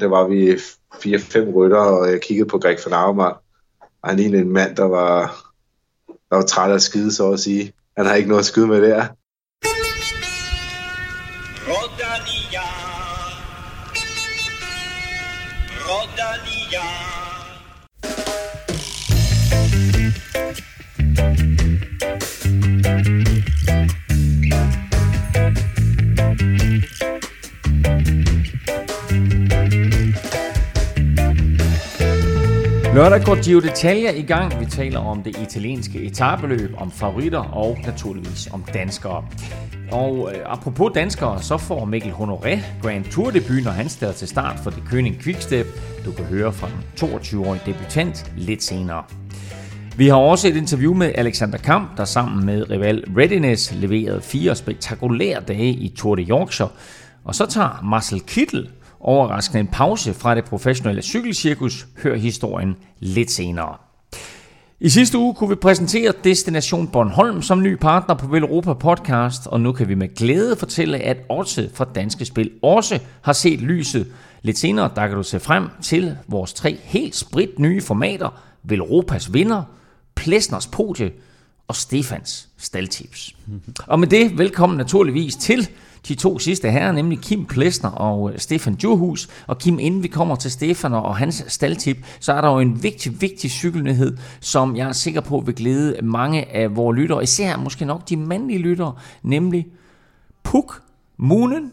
der var vi fire-fem rytter, og jeg kiggede på Greg van Avermaet. Og han lignede en mand, der var, der var træt af at skide, så at sige. Han har ikke noget at skyde med der. Lørdag går Gio Detaljer i gang. Vi taler om det italienske etabeløb, om favoritter og naturligvis om danskere. Og øh, apropos danskere, så får Mikkel Honoré Grand Tour debut, når han stiller til start for det Køning Quickstep. Du kan høre fra den 22-årige debutant lidt senere. Vi har også et interview med Alexander Kamp, der sammen med rival Readiness leverede fire spektakulære dage i Tour de Yorkshire. Og så tager Marcel Kittel overraskende en pause fra det professionelle cykelcirkus. Hør historien lidt senere. I sidste uge kunne vi præsentere Destination Bornholm som ny partner på Velropa Podcast, og nu kan vi med glæde fortælle, at Odset fra Danske Spil også har set lyset. Lidt senere der kan du se frem til vores tre helt sprit nye formater, Velropas vinder, Plesners podie og Stefans staldtips. Og med det, velkommen naturligvis til de to sidste herrer, nemlig Kim Plesner og øh, Stefan Djurhus. Og Kim, inden vi kommer til Stefan og hans staldtip, så er der jo en vigtig, vigtig cykelnyhed, som jeg er sikker på vil glæde mange af vores lyttere, især måske nok de mandlige lyttere, nemlig Puk Moonen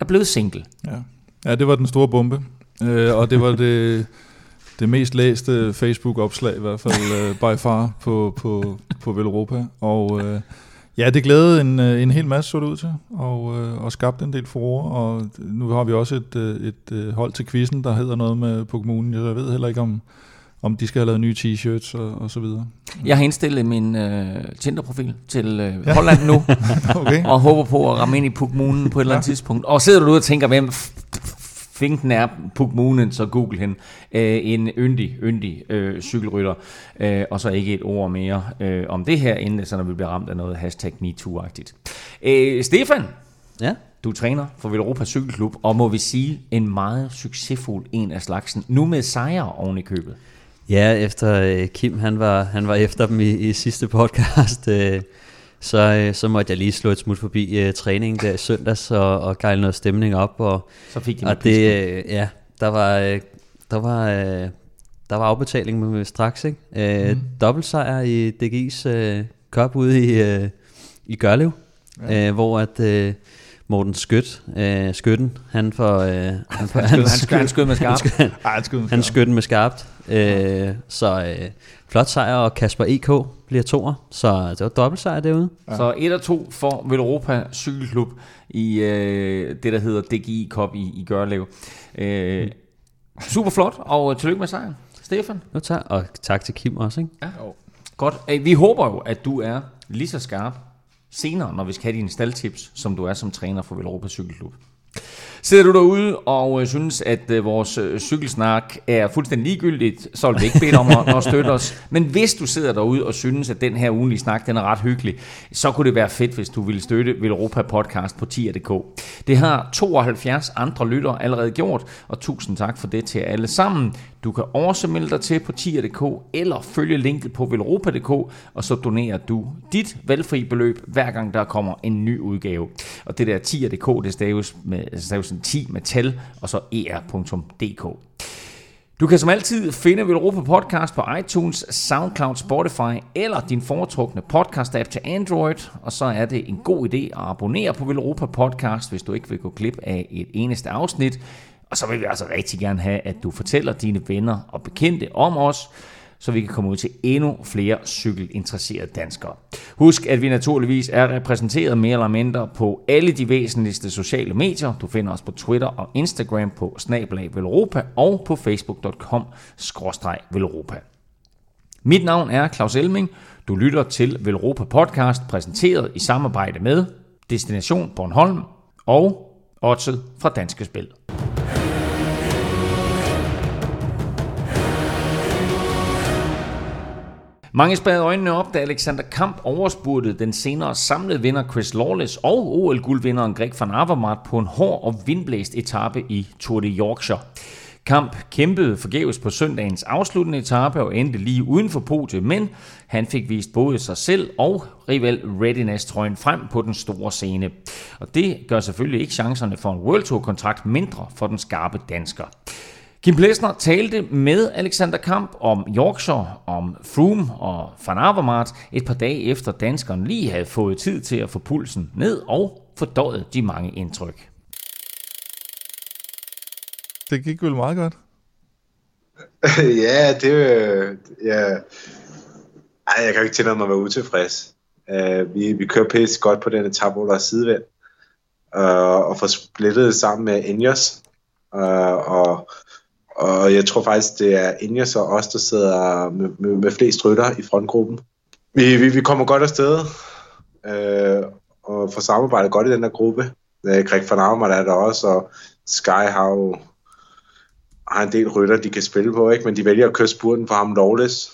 er blevet single. Ja, ja det var den store bombe, øh, og det var det, det mest læste Facebook-opslag, i hvert fald uh, by far, på, på, på Velropa. Og... Uh, Ja, det glædede en, øh, en hel masse, så det ud til, og, øh, og skabte en del forår, og nu har vi også et, øh, et hold til quizzen, der hedder noget med på kommunen. Jeg ved heller ikke, om, om de skal have lavet nye t-shirts og, og så videre. Jeg har indstillet min øh, Tinder-profil til øh, Holland nu, okay. og håber på at ramme ind i Pugmunen på et eller andet ja. tidspunkt. Og sidder du ude og tænker, hvem finken er Pugmunen, så google hende. Øh, en yndig, yndig øh, cykelrytter, øh, og så ikke et ord mere øh, om det her, inden så når vi bliver ramt af noget hashtag MeToo-agtigt. Øh, Stefan, ja? du er træner for Velropa Cykelklub, og må vi sige, en meget succesfuld en af slagsen, nu med sejre oven i købet. Ja, efter øh, Kim han var, han var efter dem i, i sidste podcast, øh, så, øh, så måtte jeg lige slå et smut forbi øh, træningen der i søndags og, og gejle noget stemning op. Og, så fik de og det, øh, ja, der var, øh, der var, øh, der var afbetaling med straks, ikke? Øh, mm. Dobbeltsejr i DG's øh, cup ude i, øh, i Gørlev, ja. øh, hvor at... Øh, Morten Skødt, øh, Skytten, han får... Øh, han, får, han, skød, han, skød med skarpt. Han, skød, han, han skød med skarpt. Øh, så øh, flot sejr, og Kasper EK bliver toer, så det var dobbelt sejr derude. Ja. Så 1 og 2 for Velropa Cykelklub i øh, det, der hedder DGI Cup i, i Gørlev. Øh, super flot, og tillykke med sejren. Stefan? Jo, tak, og tak til Kim også. Ikke? Ja. Godt. Vi håber jo, at du er lige så skarp senere, når vi skal have dine staldtips, som du er som træner for Velropa Cykelklub. Sidder du derude og øh, synes, at øh, vores øh, cykelsnak er fuldstændig ligegyldigt, så vil vi ikke bede om at, at støtte os. Men hvis du sidder derude og synes, at den her ugenlige snak den er ret hyggelig, så kunne det være fedt, hvis du ville støtte Velropa Podcast på tier.dk. Det har 72 andre lytter allerede gjort, og tusind tak for det til alle sammen. Du kan også melde dig til på tier.dk eller følge linket på velropa.dk, og så donerer du dit valgfri beløb, hver gang der kommer en ny udgave. Og det der tier.dk, det staves med staves 10 med tal, og så er.dk. Du kan som altid finde Velropa Podcast på iTunes, SoundCloud, Spotify eller din foretrukne podcast-app til Android. Og så er det en god idé at abonnere på Velropa Podcast, hvis du ikke vil gå glip af et eneste afsnit. Og så vil vi altså rigtig gerne have, at du fortæller dine venner og bekendte om os, så vi kan komme ud til endnu flere cykelinteresserede danskere. Husk, at vi naturligvis er repræsenteret mere eller mindre på alle de væsentligste sociale medier. Du finder os på Twitter og Instagram på snablag Velropa og på facebook.com Velropa. Mit navn er Claus Elming. Du lytter til Velropa Podcast, præsenteret i samarbejde med Destination Bornholm og Odset fra Danske Spil. Mange spadede øjnene op, da Alexander Kamp overspurgte den senere samlede vinder Chris Lawless og OL-guldvinderen Greg van Avermaet på en hård og vindblæst etape i Tour de Yorkshire. Kamp kæmpede forgæves på søndagens afsluttende etape og endte lige uden for podiet, men han fik vist både sig selv og rival Readiness-trøjen frem på den store scene. Og det gør selvfølgelig ikke chancerne for en World Tour-kontrakt mindre for den skarpe dansker. Kim Plesner talte med Alexander Kamp om Yorkshire, om Froome og Van Avermaet et par dage efter danskeren lige havde fået tid til at få pulsen ned og fordøjet de mange indtryk. Det gik vel meget godt? ja, det ja. Ej, jeg kan ikke tillade mig at være utilfreds. Uh, vi, vi kører pisse godt på den etape, hvor der er sidevind. Uh, og får splittet sammen med Ineos. Uh, og og jeg tror faktisk, det er Ingers og os, der sidder med, med, med flest rytter i frontgruppen. Vi, vi, vi kommer godt afsted øh, og får samarbejdet godt i den der gruppe. Øh, Greg van Avermaet er der også, og Sky har jo har en del rytter, de kan spille på, ikke? men de vælger at køre spurten for ham lovløs.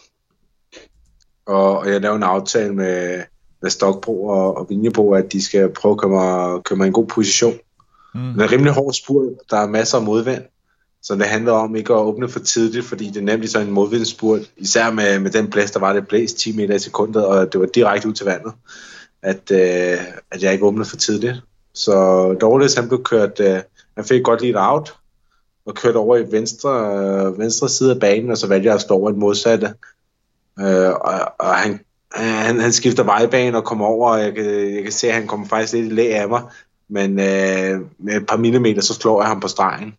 Og, og jeg laver en aftale med, med Stokbro og, og Vinjebro, at de skal prøve at komme, komme i en god position. Mm. Det er en rimelig hård spurt, der er masser af modvind. Så det handler om ikke at åbne for tidligt, fordi det er nemlig sådan en modvindspurt, især med, med den blæst, der var det blæst 10 meter i sekundet, og det var direkte ud til vandet, at, øh, at jeg ikke åbnede for tidligt. Så Dorles, han blev kørt, øh, han fik godt lige et out, og kørt over i venstre, øh, venstre side af banen, og så valgte jeg at stå over i den modsatte. Øh, og, og han, han, han skifter vejbane og kommer over, og jeg kan, jeg kan se, at han kommer faktisk lidt i læ af mig, men øh, med et par millimeter, så slår jeg ham på stregen.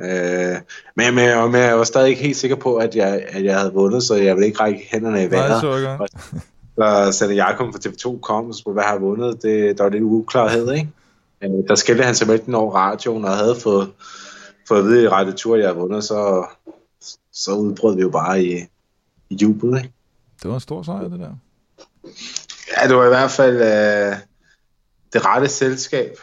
Øh, men, men, men jeg var stadig ikke helt sikker på, at jeg, at jeg havde vundet, så jeg ville ikke række hænderne i vejret. Nej, så Sanne Jakob fra TV2 kom og spurgte, hvad jeg har vundet. Det, der var lidt uklarhed, ikke? Øh, der skældte han sig den over radioen, og havde fået, fået at vide i rette tur, at jeg havde vundet, så, så udbrød vi jo bare i, i jubel, ikke? Det var en stor sejr, det der. Ja, det var i hvert fald øh, det rette selskab.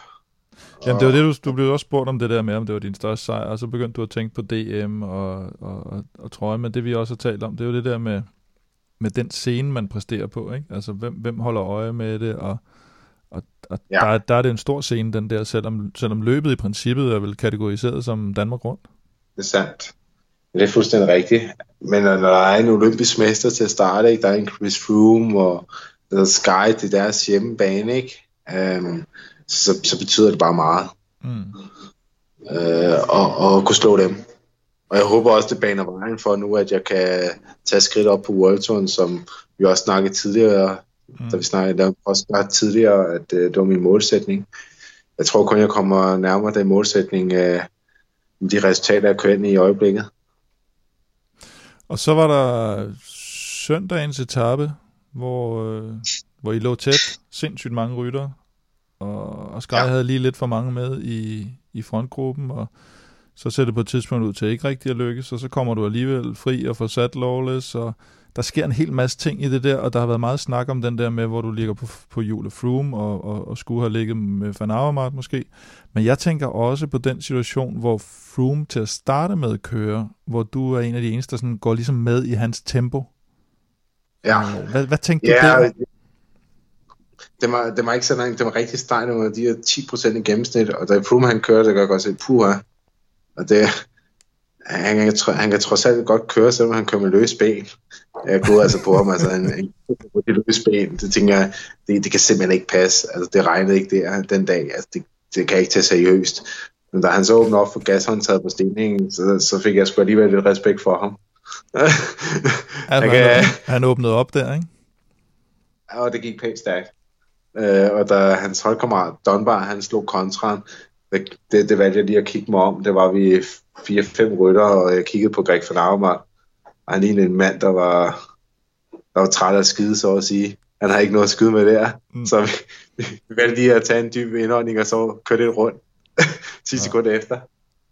Jamen det var det, du, du blev også spurgt om det der med, om det var din største sejr, og så begyndte du at tænke på DM og, og, og, og trøje, men det vi også har talt om, det er jo det der med, med den scene, man præsterer på, ikke? Altså hvem, hvem holder øje med det, og, og, og ja. der, der er det en stor scene, den der, selvom, selvom løbet i princippet er vel kategoriseret som Danmark rundt. Det er sandt. Det er fuldstændig rigtigt. Men når der er en olympisk mester til at starte, ikke? der er en Chris Froome og Sky til deres hjemmebane, ikke? Um, så, så betyder det bare meget. Mm. Øh, og, og kunne slå dem. Og jeg håber også, det baner vejen for nu, at jeg kan tage skridt op på World Touren, som vi også snakkede tidligere, mm. da vi snakkede der også tidligere, at øh, det var min målsætning. Jeg tror kun, jeg kommer nærmere den målsætning øh, med de resultater, jeg kører ind i øjeblikket. Og så var der søndagens etape, hvor, øh, hvor I lå tæt, sindssygt mange rytter, og, og Sky ja. havde lige lidt for mange med i, i frontgruppen, og så ser det på et tidspunkt ud til ikke rigtig at lykkes, og så kommer du alligevel fri og får sat lawless, og der sker en hel masse ting i det der, og der har været meget snak om den der med, hvor du ligger på, på Jule Froome, og, og, og skulle have ligget med Van Avermaet måske. Men jeg tænker også på den situation, hvor Froome til at starte med kører, hvor du er en af de eneste, der sådan går ligesom med i hans tempo. Ja. Hvad, hvad tænkte ja, du der? Det var, det var ikke sådan, det var rigtig stejl, var de her 10% i gennemsnit, og da Froome han kører, det kan jeg godt se, puha. Og det, han, han, han kan trods alt godt køre, selvom han kører med løs ben. Jeg går altså på ham, altså en, en, en løs ben, det tænker jeg, det, det kan simpelthen ikke passe. Altså det regnede ikke der den dag, altså det, det kan jeg ikke tage seriøst. Men da han så åbnede op for gashåndtaget på stigningen, så, så fik jeg sgu alligevel lidt respekt for ham. han, kan, han åbnede op der, ikke? Ja, og det gik pænt stærkt. Øh, og da hans holdkammerat Dunbar, han slog kontraen, det, det, valgte jeg lige at kigge mig om. Det var vi fire-fem rytter, og jeg kiggede på Greg van Avermaet. Og han lignede en mand, der var, der var træt af at skide, så at sige. Han har ikke noget at skyde med der. Mm. Så vi, vi valgte lige at tage en dyb indånding, og så køre det rundt 10 ja. sekunder efter.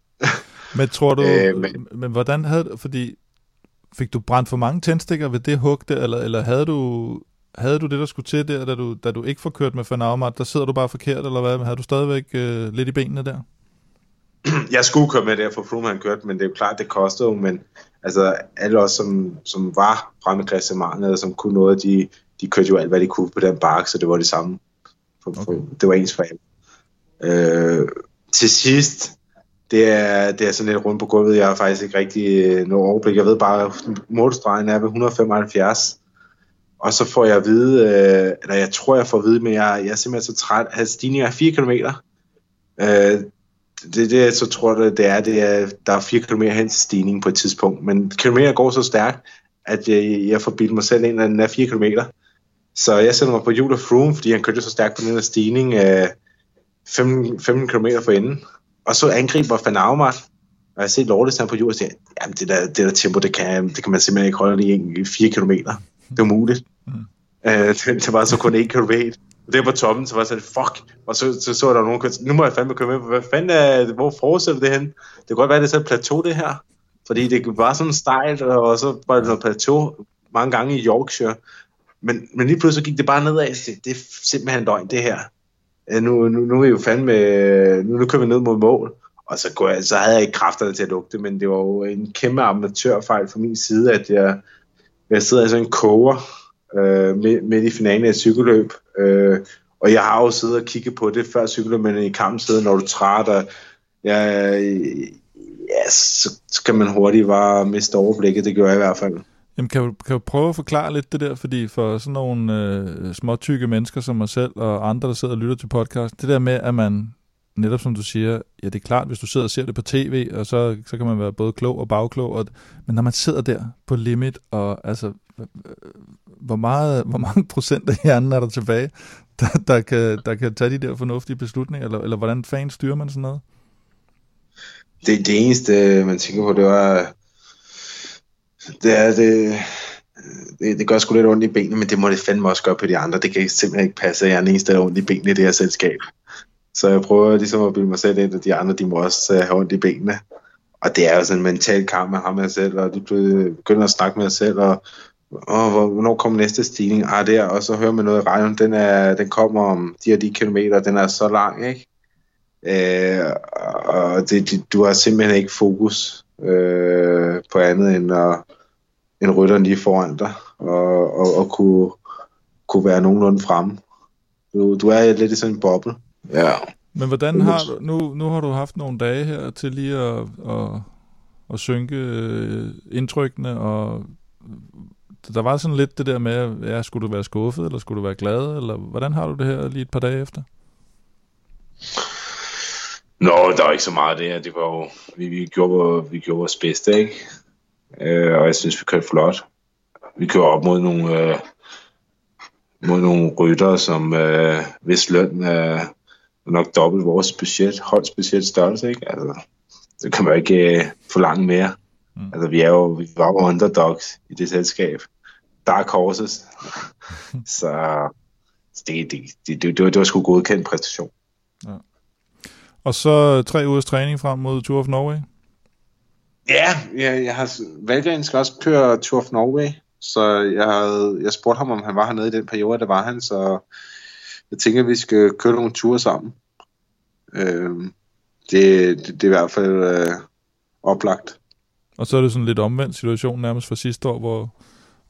men tror du, øh, men, men hvordan havde fordi fik du brændt for mange tændstikker ved det hug der, eller, eller havde du havde du det, der skulle til der, da du, da du ikke får kørt med Van Avermaet? Der sidder du bare forkert, eller hvad? Havde du stadigvæk øh, lidt i benene der? Jeg skulle køre med der, for Froome han kørte, men det er jo klart, det kostede jo, men altså alle os, som, som var fremme i klassementet, som kunne noget, de, de kørte jo alt, hvad de kunne på den bakke, så det var det samme. For, for, okay. Det var ens for alle. Øh, til sidst, det er, det er sådan lidt rundt på gulvet. Jeg har faktisk ikke rigtig øh, noget overblik. Jeg ved bare, at målstregen er ved 175. Og så får jeg at vide, øh, eller jeg tror, jeg får at vide, men jeg, jeg er simpelthen så træt, at stigningen er 4 km. Øh, det, det jeg så tror, det, det er, det er, der er 4 km hen til stigningen på et tidspunkt. Men kilometer går så stærkt, at jeg, jeg får bildet mig selv ind, at den er 4 km. Så jeg sætter mig på hjul af Froome, fordi han kørte så stærkt på den her stigning, øh, 15, 15 km for enden. Og så angriber Van Aumart, og jeg ser Lortes på hjul og siger, jamen det der, det der tempo, det kan, det kan man simpelthen ikke holde i 4 km. Det er umuligt. Øh, det, var så kun 1 km. Og det på toppen, så var jeg sådan, fuck. Og så, så, så der nogen, nu må jeg fandme køre med. Hvad fanden er, hvor fortsætter det hen? Det kan godt være, det er sådan et plateau, det her. Fordi det var sådan stejlt, og så var det noget plateau mange gange i Yorkshire. Men, men lige pludselig gik det bare nedad. Det, det er simpelthen løgn, det her. Øh, nu, nu, nu er vi jo fandme, nu, nu kører vi ned mod mål. Og så, går jeg, så havde jeg ikke kræfterne til at lugte, men det var jo en kæmpe amatørfejl fra min side, at jeg, jeg sidder i sådan en koger øh, midt, midt i finalen af et cykelløb. Øh, og jeg har jo siddet og kigget på det før cykelløb, men i kampen når du træder, træt, og ja, så kan man hurtigt bare miste overblikket. Det gør jeg i hvert fald. Jamen, kan du, kan du prøve at forklare lidt det der? Fordi for sådan nogle øh, småtykke mennesker som mig selv og andre, der sidder og lytter til podcast, det der med, at man netop som du siger, ja det er klart, hvis du sidder og ser det på tv, og så, så kan man være både klog og bagklog, og, men når man sidder der på limit, og altså, hvor, meget, hvor mange procent af hjernen er der tilbage, der, der, kan, der kan tage de der fornuftige beslutninger, eller, eller hvordan fanden styrer man sådan noget? Det, det eneste, man tænker på, det var, det er, det, det, det gør sgu lidt ondt i benene, men det må det fandme også gøre på de andre. Det kan simpelthen ikke passe, at jeg er den eneste, der er ondt i benene i det her selskab. Så jeg prøver ligesom at bilde mig selv ind, at de andre, de må også øh, have ondt i benene. Og det er jo sådan en mental kamp med ham og selv, og du begynder at snakke med dig selv, og og hvornår kommer næste stigning? Ah, der, og så hører man noget i radioen, den, er, den kommer om de her de kilometer, den er så lang, ikke? Øh, og det, det, du har simpelthen ikke fokus øh, på andet end, at, end rytteren lige foran dig, og, og, og kunne, kunne være nogenlunde fremme. Du, du er lidt i sådan en boble. Ja. Men hvordan har du, nu, nu har du haft nogle dage her til lige at, at, at synke øh, indtrykkene, og der var sådan lidt det der med, ja, skulle du være skuffet, eller skulle du være glad, eller hvordan har du det her lige et par dage efter? Nå, der var ikke så meget det her. Det var jo, vi, vi, gjorde, vi gjorde vores bedste, ikke? Øh, og jeg synes, vi kørte flot. Vi kører op mod nogle, øh, mod nogle rytter, som øh, hvis løn er nok dobbelt vores budget, holdt størrelse, ikke? Altså, det kan man ikke øh, forlange mere. Mm. Altså, vi er jo, vi var jo underdogs i det selskab. Dark Horses. så det, det, det, det, det, var, det var sgu godkendt præstation. Ja. Og så tre ugers træning frem mod Tour of Norway? Ja, jeg, jeg har, Valgren skal også køre Tour of Norway, så jeg, havde, jeg spurgte ham, om han var hernede i den periode, der var han, så jeg tænker, at vi skal køre nogle ture sammen. Øh, det, det, det er i hvert fald øh, oplagt. Og så er det sådan lidt omvendt situation nærmest fra sidste år, hvor,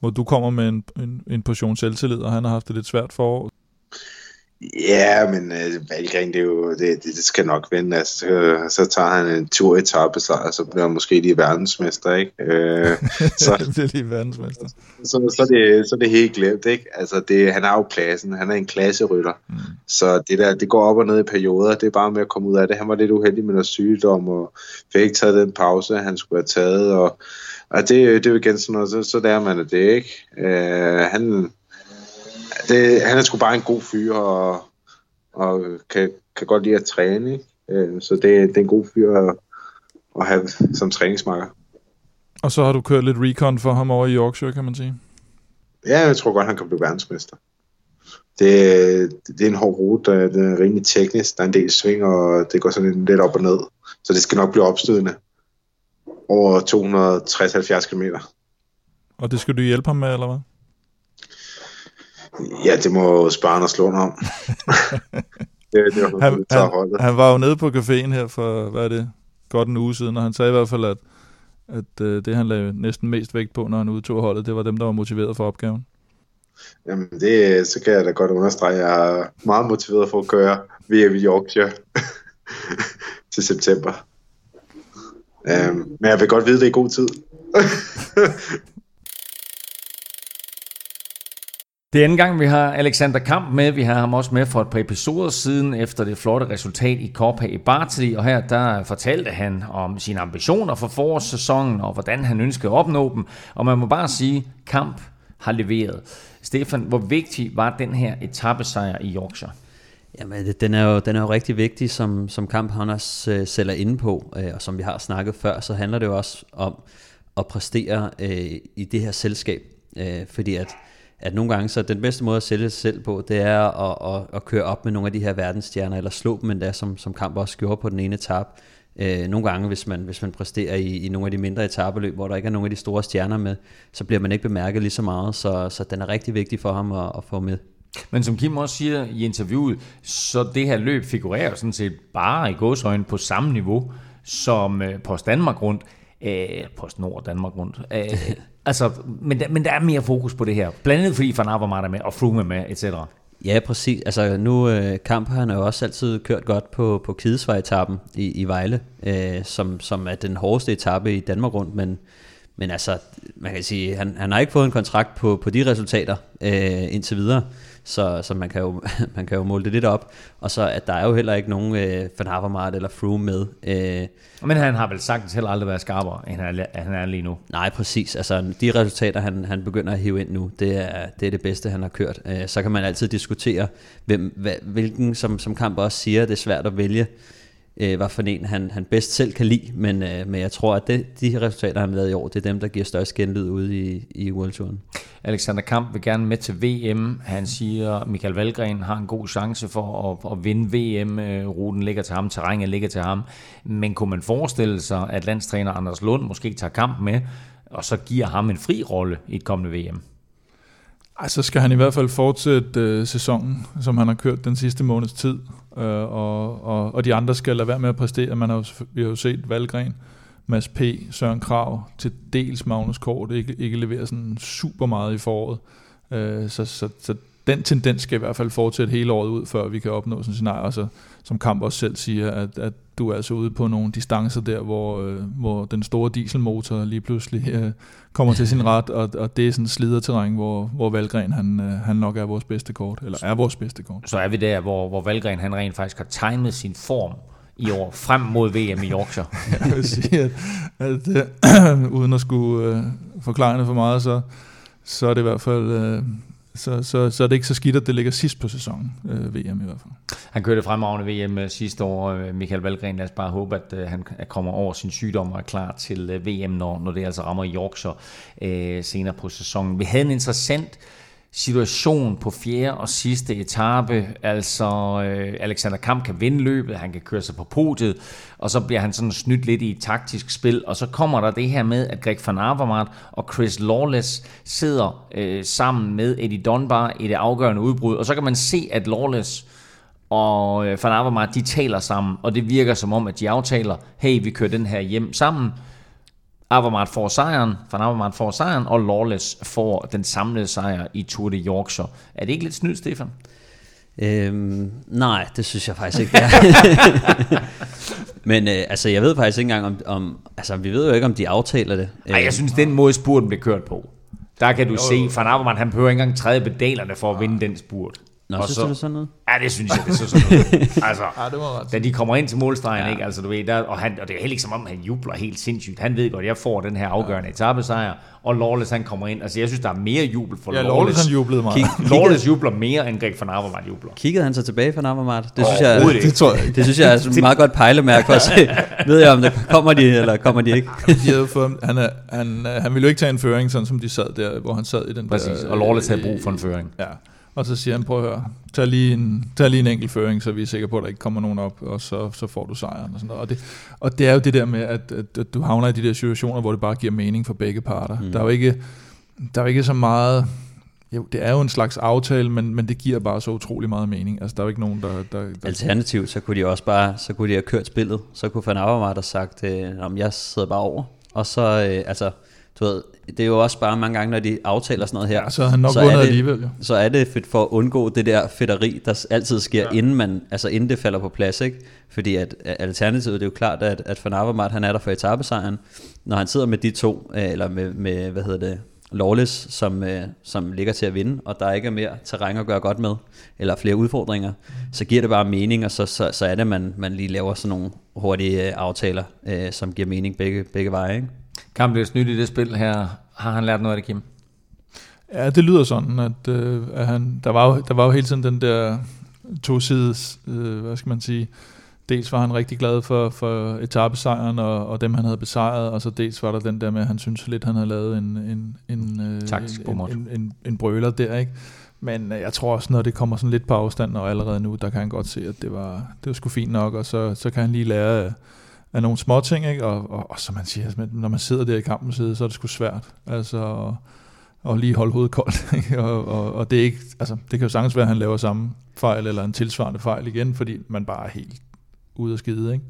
hvor du kommer med en, en, en portion selvtillid, og han har haft det lidt svært for år. Ja, men øh, Valgren, det, er jo, det, det, det skal nok vende. Altså, så, så tager han en tur i sejr, så bliver han måske lige verdensmester, ikke? Øh, så, det bliver lige verdensmester. Så, så, så, det, så det helt glemt, ikke? Altså, det, han er jo klassen. Han er en klasserytter. Mm. Så det der, det går op og ned i perioder. Det er bare med at komme ud af det. Han var lidt uheldig med noget sygdom, og fik ikke taget den pause, han skulle have taget, og, og det, det er jo igen sådan noget, så, så lærer man det, ikke? Øh, han det, han er sgu bare en god fyr, og, og kan, kan godt lide at træne. Ikke? Øh, så det, det er en god fyr at, at have som træningsmarker. Og så har du kørt lidt recon for ham over i Yorkshire, kan man sige? Ja, jeg tror godt, han kan blive verdensmester. Det, det er en hård rute, der, er rimelig teknisk, der er en del sving, og det går sådan lidt op og ned. Så det skal nok blive opstødende over 260-70 km. Og det skal du hjælpe ham med, eller hvad? Ja, det må Sparen og Slåen om. det, det var, han, han, han var jo nede på caféen her for, hvad er det, godt en uge siden, og han sagde i hvert fald, at, at uh, det han lagde næsten mest vægt på, når han udtog holdet, det var dem, der var motiveret for opgaven. Jamen, det, så kan jeg da godt understrege, at jeg er meget motiveret for at køre VM i Yorkshire til september. Øh, men jeg vil godt vide det i god tid. Det er anden gang, vi har Alexander Kamp med. Vi har ham også med for et par episoder siden, efter det flotte resultat i Copa i Bartoli. Og her der fortalte han om sine ambitioner for forårssæsonen, og hvordan han ønskede at opnå dem. Og man må bare sige, Kamp har leveret. Stefan, hvor vigtig var den her etappesejr i Yorkshire? Jamen, den er jo, den er jo rigtig vigtig, som, som Kamp han også øh, sælger inde på, øh, og som vi har snakket før, så handler det jo også om at præstere øh, i det her selskab. Øh, fordi at at nogle gange, så den bedste måde at sælge sig selv på, det er at, at, at køre op med nogle af de her verdensstjerner, eller slå dem endda, som, som Kamp også gjorde på den ene etape. Øh, nogle gange, hvis man, hvis man præsterer i, i nogle af de mindre etabeløb, hvor der ikke er nogle af de store stjerner med, så bliver man ikke bemærket lige så meget, så, så den er rigtig vigtig for ham at, at få med. Men som Kim også siger i interviewet, så det her løb figurerer sådan set bare i godsøjne på samme niveau som øh, Post Danmark rundt. Øh, Post Nord Danmark rundt. Øh, Altså, men, der, men der er mere fokus på det her. Blandt andet fordi Van Avermaet er med, og Froome er med, etc. Ja, præcis. Altså nu, øh, Kamp han har jo også altid kørt godt på, på Kidesvej-etappen i, i Vejle, øh, som, som er den hårdeste etape i Danmark rundt, men, men altså, man kan sige, han, han har ikke fået en kontrakt på, på de resultater øh, indtil videre, så, så man, kan jo, man kan jo måle det lidt op. Og så at der er jo heller ikke nogen øh, Van Havermaet eller Froome med. Øh, Men han har vel sagtens heller aldrig været skarpere, end han er, han er lige nu. Nej, præcis. Altså de resultater, han, han begynder at hive ind nu, det er, det er det bedste, han har kørt. Øh, så kan man altid diskutere, hvem, hvad, hvilken, som, som Kamp også siger, det er svært at vælge øh, hvad for en han, han bedst selv kan lide, men, øh, men jeg tror, at det, de her resultater, han har lavet i år, det er dem, der giver størst genlyd ude i, i World Touren. Alexander Kamp vil gerne med til VM. Han siger, at Michael Valgren har en god chance for at, at vinde VM. Øh, ruten ligger til ham, terrænet ligger til ham. Men kunne man forestille sig, at landstræner Anders Lund måske tager kamp med, og så giver ham en fri rolle i et kommende VM? Ej, så skal han i hvert fald fortsætte øh, sæsonen, som han har kørt den sidste måneds tid, øh, og, og, og de andre skal lade være med at præstere. Man har jo, vi har jo set Valgren, Mads P., Søren Krav, til dels Magnus Kort, ikke, ikke leverer sådan super meget i foråret. Øh, så, så, så den tendens skal i hvert fald fortsætte hele året ud, før vi kan opnå sådan en scenarie. Og så, som Kamp også selv siger, at, at du er altså ude på nogle distancer der, hvor, øh, hvor den store dieselmotor lige pludselig øh, kommer til sin ret, og, og det er sådan et terræn, hvor, hvor Valgren han, øh, han nok er vores bedste kort, eller er vores bedste kort. Så er vi der, hvor, hvor Valgren han rent faktisk har tegnet sin form i år frem mod VM i Yorkshire. Jeg vil sige, at, at øh, uden at skulle øh, forklare det for meget, så, så er det i hvert fald... Øh, så, så, så er det ikke så skidt, at det ligger sidst på sæsonen, øh, VM i hvert fald. Han kørte fremragende VM øh, sidste år, øh, Michael Valgren. Lad os bare håbe, at øh, han kommer over sin sygdom og er klar til øh, VM, når, når det altså rammer Yorkshire øh, senere på sæsonen. Vi havde en interessant øh, situation på fjerde og sidste etape. Altså, øh, Alexander Kamp kan vinde løbet, han kan køre sig på podiet, og så bliver han sådan snydt lidt i et taktisk spil. Og så kommer der det her med, at Greg van Avermaet og Chris Lawless sidder øh, sammen med Eddie Dunbar i det afgørende udbrud. Og så kan man se, at Lawless og øh, van Avermaet, de taler sammen, og det virker som om, at de aftaler, hey, vi kører den her hjem sammen. Avermaet får sejren, Van Avermaet får sejren, og Lawless får den samlede sejr i Tour de Yorkshire. Er det ikke lidt snydt, Stefan? Øhm, nej, det synes jeg faktisk ikke, det er. Men øh, altså, jeg ved faktisk ikke engang om, om... Altså, vi ved jo ikke, om de aftaler det. Nej, jeg synes, den måde spurten blev kørt på, der kan du jo, se, Van Avermaet, han behøver ikke engang træde pedalerne for at vinde den spurt. Nå, og synes så, du det sådan noget? Ja, det synes jeg, det er sådan noget. altså, ja, det var ret. da de kommer ind til målstregen, ja. ikke? Altså, du ved, der, og, han, og det er heller ikke som om, han jubler helt sindssygt. Han ved godt, at jeg får den her afgørende ja. etappesejr, og Lawless han kommer ind. Altså, jeg synes, der er mere jubel for ja, Lawless. Lawless han jublede meget. Kig, Lawless jubler mere, end Greg van Avermaet jubler. Kiggede han så tilbage van Avermaet? Det synes jeg, det, det, tror jeg det synes jeg er et meget godt pejlemærke for at se. ved jeg, om det kommer de, eller kommer de ikke? de fået, han, er, han, han ville jo ikke tage en føring, sådan som de sad der, hvor han sad i den Præcis, der, og Lawless havde brug for en føring. Ja. Og så siger han, prøv at høre, tag lige en, tag lige en enkelt føring, så vi er sikre på, at der ikke kommer nogen op, og så, så får du sejren. Og, sådan noget. Og, det, og det er jo det der med, at, at, at du havner i de der situationer, hvor det bare giver mening for begge parter. Mm. Der er jo ikke, der er jo ikke så meget... Jo, det er jo en slags aftale, men, men det giver bare så utrolig meget mening. Altså, der er jo ikke nogen, der... der, der Alternativt, så kunne de også bare, så kunne de have kørt spillet. Så kunne Van Avermaet have sagt, øh, om jeg sidder bare over. Og så, øh, altså, du ved, det er jo også bare mange gange, når de aftaler sådan noget her. Ja, så har han nok så vundet er det, alligevel, jo. Så er det fedt for at undgå det der fedteri, der altid sker, ja. inden, man, altså inden det falder på plads. Ikke? Fordi at, at alternativet, det er jo klart, at, at Van Avermaet, han er der for etappesejren. Når han sidder med de to, øh, eller med, med hvad hedder det, Lawless, som, øh, som ligger til at vinde, og der ikke er mere terræn at gøre godt med, eller flere udfordringer, så giver det bare mening, og så, så, så er det, at man, man lige laver sådan nogle hurtige øh, aftaler, øh, som giver mening begge, begge veje. Ikke? Kamp bliver snydt i det spil her. Har han lært noget af det, Kim? Ja, det lyder sådan, at, øh, at han, der, var jo, der var jo hele tiden den der tosides, øh, hvad skal man sige, dels var han rigtig glad for, for etappesejren og, og dem, han havde besejret, og så dels var der den der med, at han synes lidt, han havde lavet en, en, en, øh, Taktisk en, bommert. en, en, en brøler der, ikke? Men øh, jeg tror også, når det kommer sådan lidt på afstand, og allerede nu, der kan han godt se, at det var, det var sgu fint nok, og så, så kan han lige lære af, nogle små ting, ikke? Og, og, og som man siger, når man sidder der i kampens side, så er det sgu svært. Altså, og, lige holde hovedet koldt. Ikke? Og, og, og, det, er ikke, altså, det kan jo sagtens være, at han laver samme fejl, eller en tilsvarende fejl igen, fordi man bare er helt ude af skide. Ikke?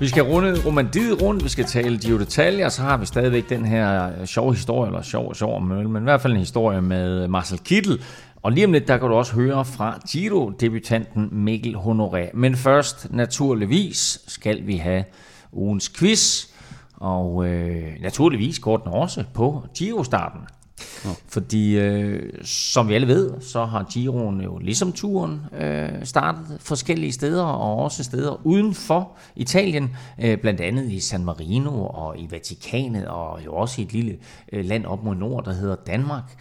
Vi skal runde romandiet rundt, vi skal tale Giro detaljer, så har vi stadigvæk den her øh, sjove historie, eller sjov, sjov men i hvert fald en historie med øh, Marcel Kittel. Og lige om lidt, der kan du også høre fra Giro-debutanten Mikkel Honoré. Men først, naturligvis, skal vi have ugens quiz. Og øh, naturligvis går den også på Giro-starten. Ja. Fordi øh, som vi alle ved, så har Giroen jo ligesom turen øh, startet forskellige steder, og også steder uden for Italien, øh, blandt andet i San Marino og i Vatikanet, og jo også i et lille øh, land op mod nord, der hedder Danmark.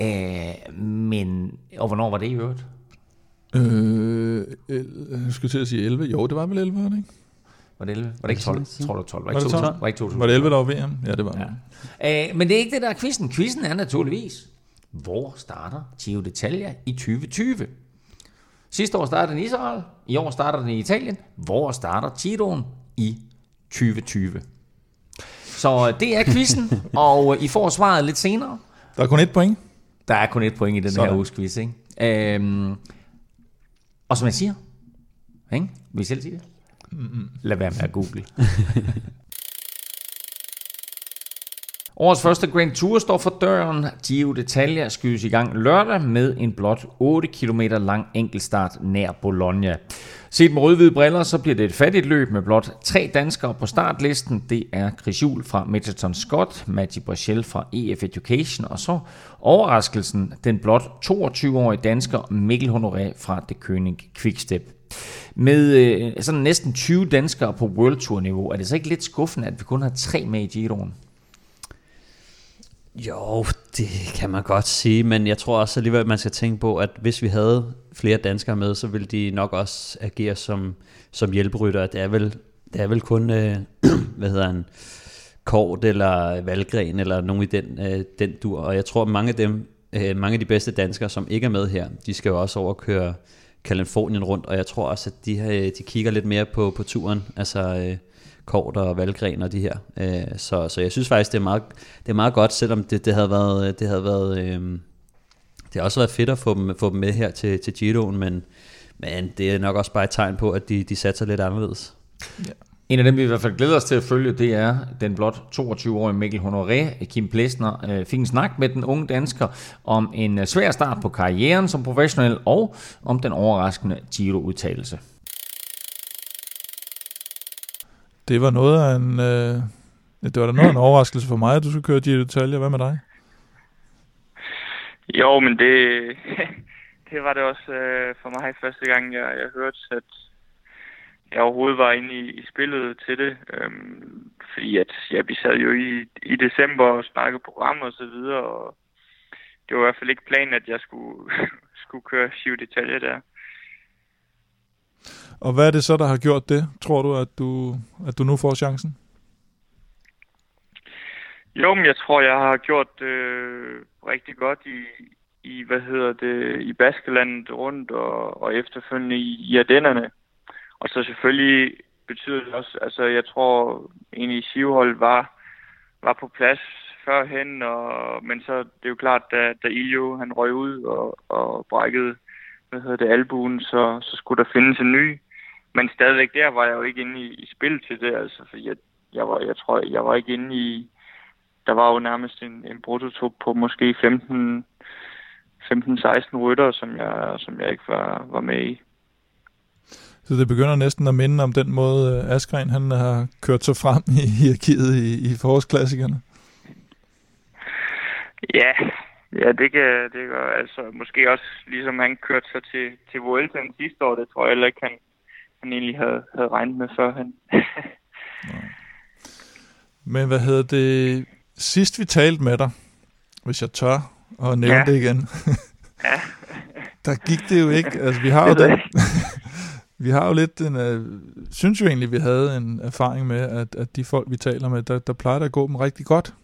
Øh, men, og hvornår var det i øvrigt? Øh, el, jeg skulle til at sige 11. Jo, det var vel 11, var det ikke? Var det 11? Var det ikke 12? Jeg tror, det var 12. Var, Var ikke det 12? 12? Var ikke 2000? Var det 11, der var VM? Ja, det var Ja. det. Øh, men det er ikke det, der er quizzen. Quizzen er naturligvis, hvor starter Giro d'Italia i 2020? Sidste år startede den i Israel, i år starter den i Italien. Hvor starter Giroen i 2020? Så øh, det er quizzen, og øh, I får svaret lidt senere. Der er kun et point. Der er kun et point i den Sådan. her uges quiz, ikke? Øhm, og som jeg siger, ikke? vil I selv sige det? Lad være med at google. Årets første Grand Tour står for døren. Giro d'Italia skydes i gang lørdag med en blot 8 km lang enkeltstart nær Bologna. Set med rødhvide briller, så bliver det et fattigt løb med blot tre danskere på startlisten. Det er Chris Juhl fra Metaton Scott, Matti Brachel fra EF Education, og så overraskelsen, den blot 22-årige dansker Mikkel Honoré fra The König Quickstep. Med øh, sådan næsten 20 danskere på World Tour niveau, er det så ikke lidt skuffende, at vi kun har tre med i Giroen? Jo, det kan man godt sige, men jeg tror også alligevel, at man skal tænke på, at hvis vi havde flere danskere med, så ville de nok også agere som, som hjælperytter. Det er vel, det er vel kun, øh, hvad hedder han, Kort eller Valgren eller nogen i den, øh, den dur. Og jeg tror, at mange af dem, øh, mange af de bedste danskere, som ikke er med her, de skal jo også overkøre Kalifornien rundt, og jeg tror også, at de, øh, de kigger lidt mere på, på turen, altså øh, Kort og Valgren og de her. Øh, så, så jeg synes faktisk, det er meget, det er meget godt, selvom det, det havde været, det havde været øh, det har også været fedt at få dem, få dem med her til, til Giroen, men, men det er nok også bare et tegn på, at de, de satser lidt anderledes. Ja. En af dem, vi i hvert fald glæder os til at følge, det er den blot 22-årige Mikkel Honoré. Kim Plesner øh, fik en snak med den unge dansker om en øh, svær start på karrieren som professionel, og om den overraskende Giro-udtalelse. Det var noget af en, øh, det var da noget af en overraskelse for mig, at du skulle køre Giro d'Italia. Hvad med dig? Jo, men det, det var det også øh, for mig første gang, jeg, jeg hørte, at jeg overhovedet var inde i, i spillet til det. Øhm, fordi at ja, vi sad jo i, i december og snakkede program og så videre, og det var i hvert fald ikke planen, at jeg skulle, skulle køre Giro d'Italia der. Og hvad er det så, der har gjort det? Tror du, at du, at du nu får chancen? Jo, men jeg tror, jeg har gjort det øh, rigtig godt i, i, hvad hedder det, i Baskelandet rundt og, og efterfølgende i, i Ardennerne. Og så selvfølgelig betyder det også, altså jeg tror egentlig Sivhold var, var på plads førhen, og, men så det er jo klart, da, da Iljo han røg ud og, og brækkede, hvad hedder det, albuen, så, så skulle der findes en ny men stadigvæk der var jeg jo ikke inde i, i spil til det, altså, for jeg, jeg, var, jeg tror, jeg var ikke inde i, der var jo nærmest en, en prototop på måske 15, 15-16 rytter, som jeg, som jeg ikke var, var med i. Så det begynder næsten at minde om den måde, øh, Askren han har kørt sig frem i hierarkiet i, i forårsklassikerne. Ja, ja det kan det gør, altså måske også ligesom han kørte sig til, til Vueltaen sidste år, det tror jeg heller ikke, han, han egentlig havde, havde regnet med før han. Men hvad hedder det? Sidst vi talte med dig, hvis jeg tør og nævne ja. det igen, ja. der gik det jo ikke. Altså, vi har jo den, vi har jo lidt den, uh, synes jo egentlig, vi havde en erfaring med, at, at de folk, vi taler med, der, der plejer at gå dem rigtig godt.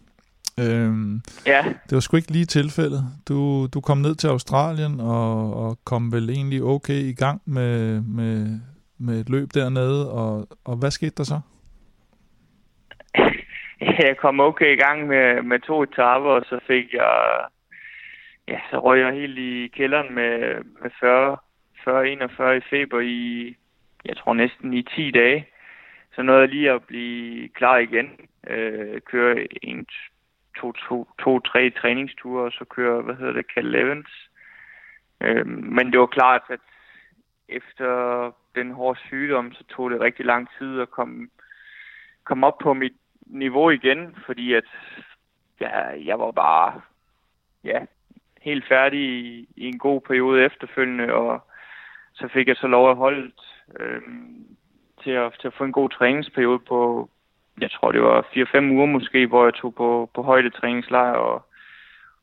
Øhm, ja. Det var sgu ikke lige tilfældet. Du, du kom ned til Australien og, og kom vel egentlig okay i gang med, med, med et løb dernede, og, og hvad skete der så? Jeg kom okay i gang med, med to etaper, og så fik jeg, ja, så røg jeg helt i kælderen med, med 40, 40-41 i feber i, jeg tror næsten i 10 dage. Så nåede jeg lige at blive klar igen. Øh, køre en, to, to, to, tre træningsture, og så køre, hvad hedder det, Cal Evans. Øh, men det var klart, at efter den hårde sygdom, så tog det rigtig lang tid at komme, komme op på mit niveau igen, fordi at ja, jeg var bare ja, helt færdig i, i en god periode efterfølgende, og så fik jeg så lov at holde øh, til, at, til at få en god træningsperiode på, jeg tror det var 4-5 uger måske, hvor jeg tog på, på højde træningslejr og,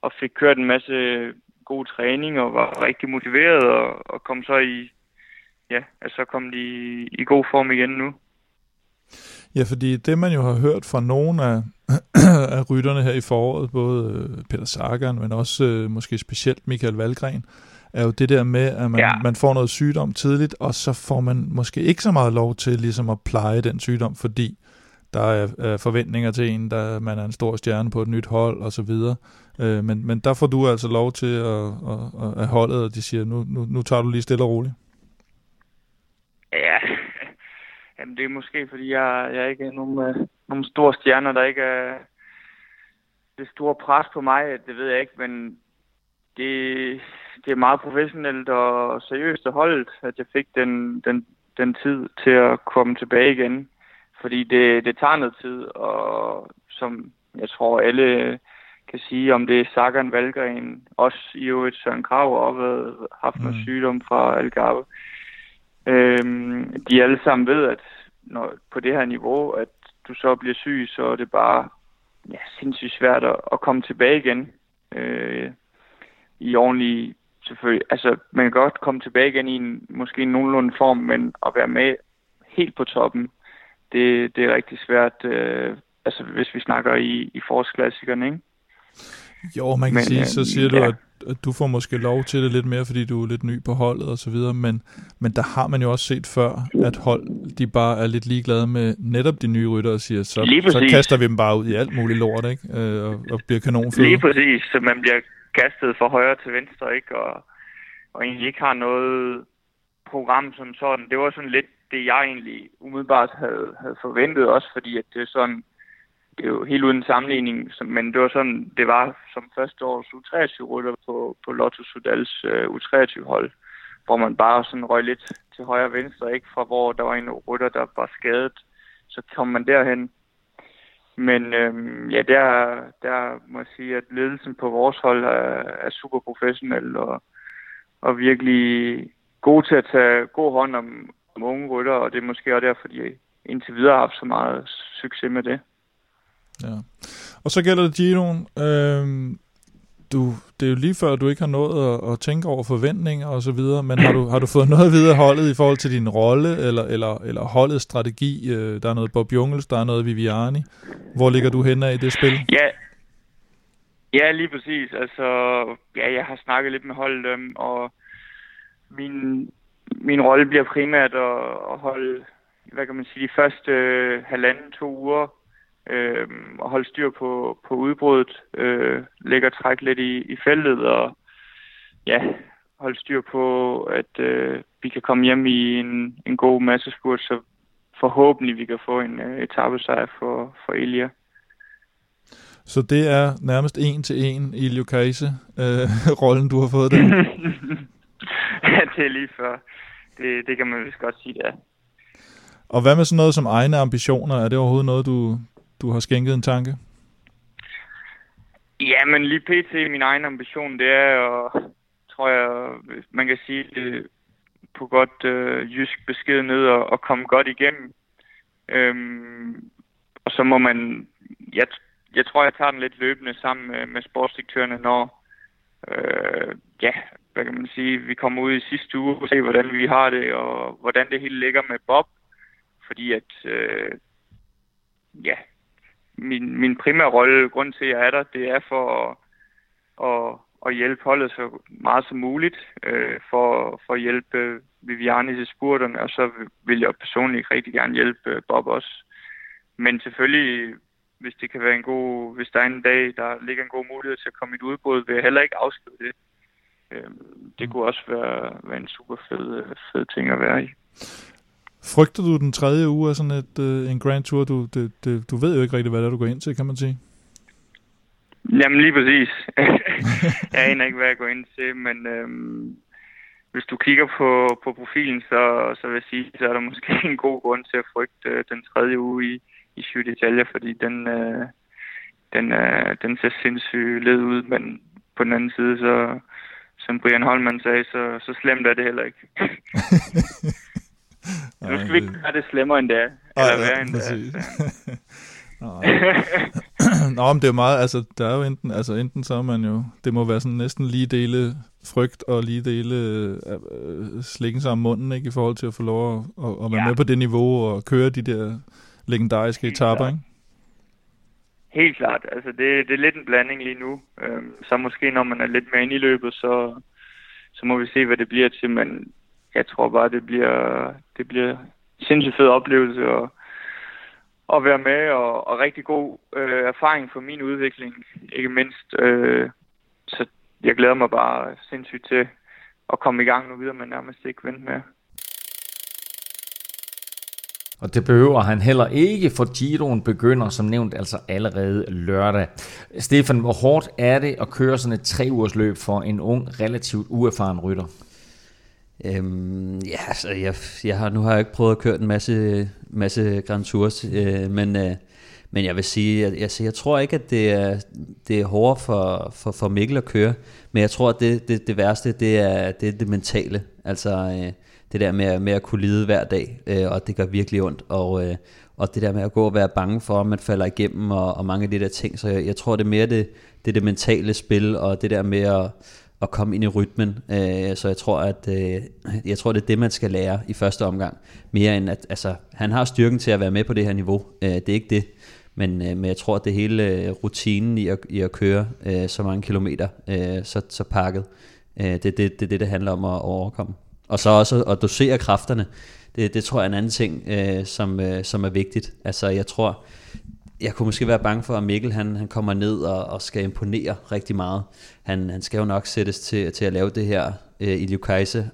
og fik kørt en masse god træning og var rigtig motiveret og, og kom så i, ja, altså kom de i, i god form igen nu. Ja, fordi det man jo har hørt fra nogle af, af rytterne her i foråret, både øh, Peter Sagan, men også øh, måske specielt Michael Valgren, er jo det der med, at man, ja. man får noget sygdom tidligt, og så får man måske ikke så meget lov til ligesom at pleje den sygdom, fordi der er, er forventninger til en, der man er en stor stjerne på et nyt hold og så videre. Øh, men, men der får du altså lov til at, at, at, at holdet, og de siger, nu, nu, nu tager du lige stille og roligt. Ja, Jamen, det er måske, fordi jeg, jeg ikke er nogen, uh, nogen store stjerner, der ikke er det store pres på mig. Det ved jeg ikke, men det, det er meget professionelt og seriøst holdt, at jeg fik den, den, den tid til at komme tilbage igen. Fordi det, det tager noget tid, og som jeg tror alle kan sige, om det er Sagan Valgren, også i øvrigt Søren Krav og har haft noget mm. sygdom fra Algarve. Øhm, de alle sammen ved, at når, på det her niveau, at du så bliver syg, så er det bare ja, sindssygt svært at, at komme tilbage igen øh, i ordentlig selvfølgelig. Altså, man kan godt komme tilbage igen i en måske en nogenlunde form, men at være med helt på toppen, det, det er rigtig svært, øh, altså hvis vi snakker i, i forårsklassikerne, ikke? Jo, man kan men, sige, så øh, siger ja. du, at at du får måske lov til det lidt mere, fordi du er lidt ny på holdet og så videre, men, men der har man jo også set før, at hold, de bare er lidt ligeglade med netop de nye rytter og siger, så, så kaster vi dem bare ud i alt muligt lort, ikke? Øh, og, og bliver kanonføde. Lige præcis, så man bliver kastet fra højre til venstre, ikke? Og, og egentlig ikke har noget program som sådan. Det var sådan lidt det, jeg egentlig umiddelbart havde, havde forventet også, fordi at det er sådan, det er jo helt uden sammenligning, men det var sådan, det var som første års U23-rytter på, på Lotto Sudals øh, uh, U23-hold, hvor man bare sådan røg lidt til højre og venstre, ikke fra hvor der var en rytter, der var skadet, så kom man derhen. Men øhm, ja, der, der må jeg sige, at ledelsen på vores hold er, er super professionel og, og virkelig god til at tage god hånd om, om unge rytter, og det er måske også derfor, de indtil videre har haft så meget succes med det. Ja. Og så gælder det Giroen. Øhm, du, det er jo lige før, du ikke har nået at, at tænke over forventninger og så videre, men har du, har du fået noget videre holdet i forhold til din rolle, eller, eller, eller holdets strategi? Øh, der er noget Bob Jungels, der er noget Viviani. Hvor ligger du henne i det spil? Ja, ja lige præcis. Altså, ja, jeg har snakket lidt med holdet, øhm, og min, min rolle bliver primært at, at holde, hvad kan man sige, de første øh, halvanden, to uger øh, og holde styr på, på udbruddet, øh, lægge og trække lidt i, i feltet, og ja, holde styr på, at øh, vi kan komme hjem i en, en god massespurt, så forhåbentlig vi kan få en øh, etappesejr for, for Elia. Så det er nærmest en til en i Lukaise, øh, rollen du har fået der? ja, det er lige før. Det, det kan man vist godt sige, det er. Og hvad med sådan noget som egne ambitioner? Er det overhovedet noget, du, du har skænket en tanke? Ja, men lige pt. min egen ambition, det er, og tror jeg, man kan sige det på godt øh, jysk besked ned og, og komme godt igennem. Øhm, og så må man, jeg, jeg tror, jeg tager den lidt løbende sammen med, med sportsdirektørerne, når øh, ja, hvad kan man sige, vi kommer ud i sidste uge og se, hvordan vi har det, og hvordan det hele ligger med Bob. Fordi at, øh, ja, min, min primære rolle, grund til, at jeg er der, det er for at, at, at hjælpe holdet så meget som muligt, øh, for, for at hjælpe øh, Viviane til spurterne, og så vil jeg personligt rigtig gerne hjælpe øh, Bob også. Men selvfølgelig, hvis det kan være en god, hvis der er en dag, der ligger en god mulighed til at komme i et udbrud, vil jeg heller ikke afskrive det. Øh, det kunne også være, være en super fed, øh, fed ting at være i. Frygter du den tredje uge af sådan et, øh, en Grand Tour? Du, det, det, du ved jo ikke rigtig, hvad det er, du går ind til, kan man sige. Jamen lige præcis. jeg aner ikke, hvad jeg går ind til, men øhm, hvis du kigger på, på profilen, så, så vil jeg sige, så er der måske en god grund til at frygte øh, den tredje uge i, i Syv detaljer, fordi den, øh, den, øh, den ser sindssygt led ud, men på den anden side, så som Brian Holman sagde, så, så slemt er det heller ikke. nu skal vi ikke gøre det slemmere end det er. Eller værre end det er. Nå, men det er meget, altså, der er jo enten, altså enten så er man jo, det må være sådan næsten lige dele frygt og lige dele øh, slikken sig om munden, ikke, i forhold til at få lov at, at, at være ja. med på det niveau og køre de der legendariske etaper, ikke? Helt klart. Altså, det, det er lidt en blanding lige nu. Øhm, så måske når man er lidt mere inde i løbet, så, så må vi se, hvad det bliver til. Men jeg tror bare, det bliver, det bliver sindssygt fed oplevelse at, at være med, og, og rigtig god øh, erfaring for min udvikling, ikke mindst. Øh, så jeg glæder mig bare sindssygt til at komme i gang nu videre, men nærmest ikke vente med. Og det behøver han heller ikke, for Giroen begynder som nævnt altså allerede lørdag. Stefan, hvor hårdt er det at køre sådan et tre ugers løb for en ung, relativt uerfaren rytter? Øhm, ja, så jeg, jeg har, nu har jeg ikke prøvet at køre en masse, masse Grand Tours, øh, men, øh, men jeg vil sige, at, altså, jeg tror ikke, at det er, det er hårdere for, for, for Mikkel at køre, men jeg tror, at det, det, det værste, det er det, er det mentale. Altså, øh, det der med, med at kunne lide hver dag, øh, og det gør virkelig ondt, og, øh, og det der med at gå og være bange for, at man falder igennem, og, og mange af de der ting, så jeg, jeg tror, det er mere det, det, det mentale spil, og det der med at, at komme ind i rytmen, øh, så jeg tror, at øh, jeg tror, det er det, man skal lære i første omgang, mere end at, altså, han har styrken til at være med på det her niveau, øh, det er ikke det, men, øh, men jeg tror, at det hele øh, rutinen i at, i at køre øh, så mange kilometer, øh, så, så pakket, øh, det er det, det, det, det handler om at overkomme. Og så også at dosere kræfterne. Det, det tror jeg er en anden ting, øh, som, øh, som er vigtigt. Altså jeg tror, jeg kunne måske være bange for, at Mikkel han, han kommer ned og, og skal imponere rigtig meget. Han, han skal jo nok sættes til, til at lave det her øh, i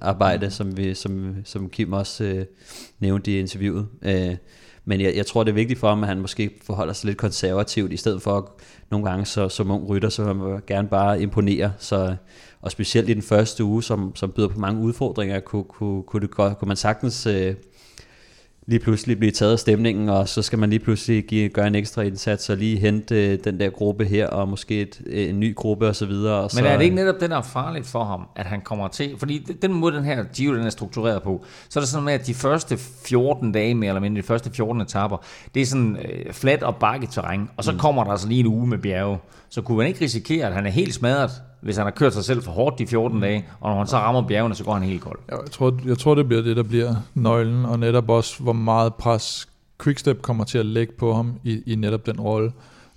arbejde, mm. som, vi, som, som Kim også øh, nævnte i interviewet. Øh, men jeg, jeg tror, det er vigtigt for ham, at han måske forholder sig lidt konservativt, i stedet for at nogle gange så, som ung rytter, så man gerne bare imponere. Så og specielt i den første uge, som, som byder på mange udfordringer, kunne, kunne, kunne, det, kunne man sagtens øh, lige pludselig blive taget af stemningen, og så skal man lige pludselig give, gøre en ekstra indsats og lige hente øh, den der gruppe her, og måske et, øh, en ny gruppe og så videre. Og Men så, er det ikke netop den, der er farligt for ham, at han kommer til? Fordi den måde, den her Giro den er struktureret på, så er det sådan med, at de første 14 dage, mere eller mindre, de første 14 etapper, det er sådan øh, fladt og bakketerræn, og så mm. kommer der altså lige en uge med bjerge. Så kunne man ikke risikere, at han er helt smadret hvis han har kørt sig selv for hårdt de 14 mm. dage, og når han så rammer bjergene, så går han helt kold. Jeg, tror, jeg tror, det bliver det, der bliver nøglen, og netop også, hvor meget pres Quickstep kommer til at lægge på ham i, i netop den rolle.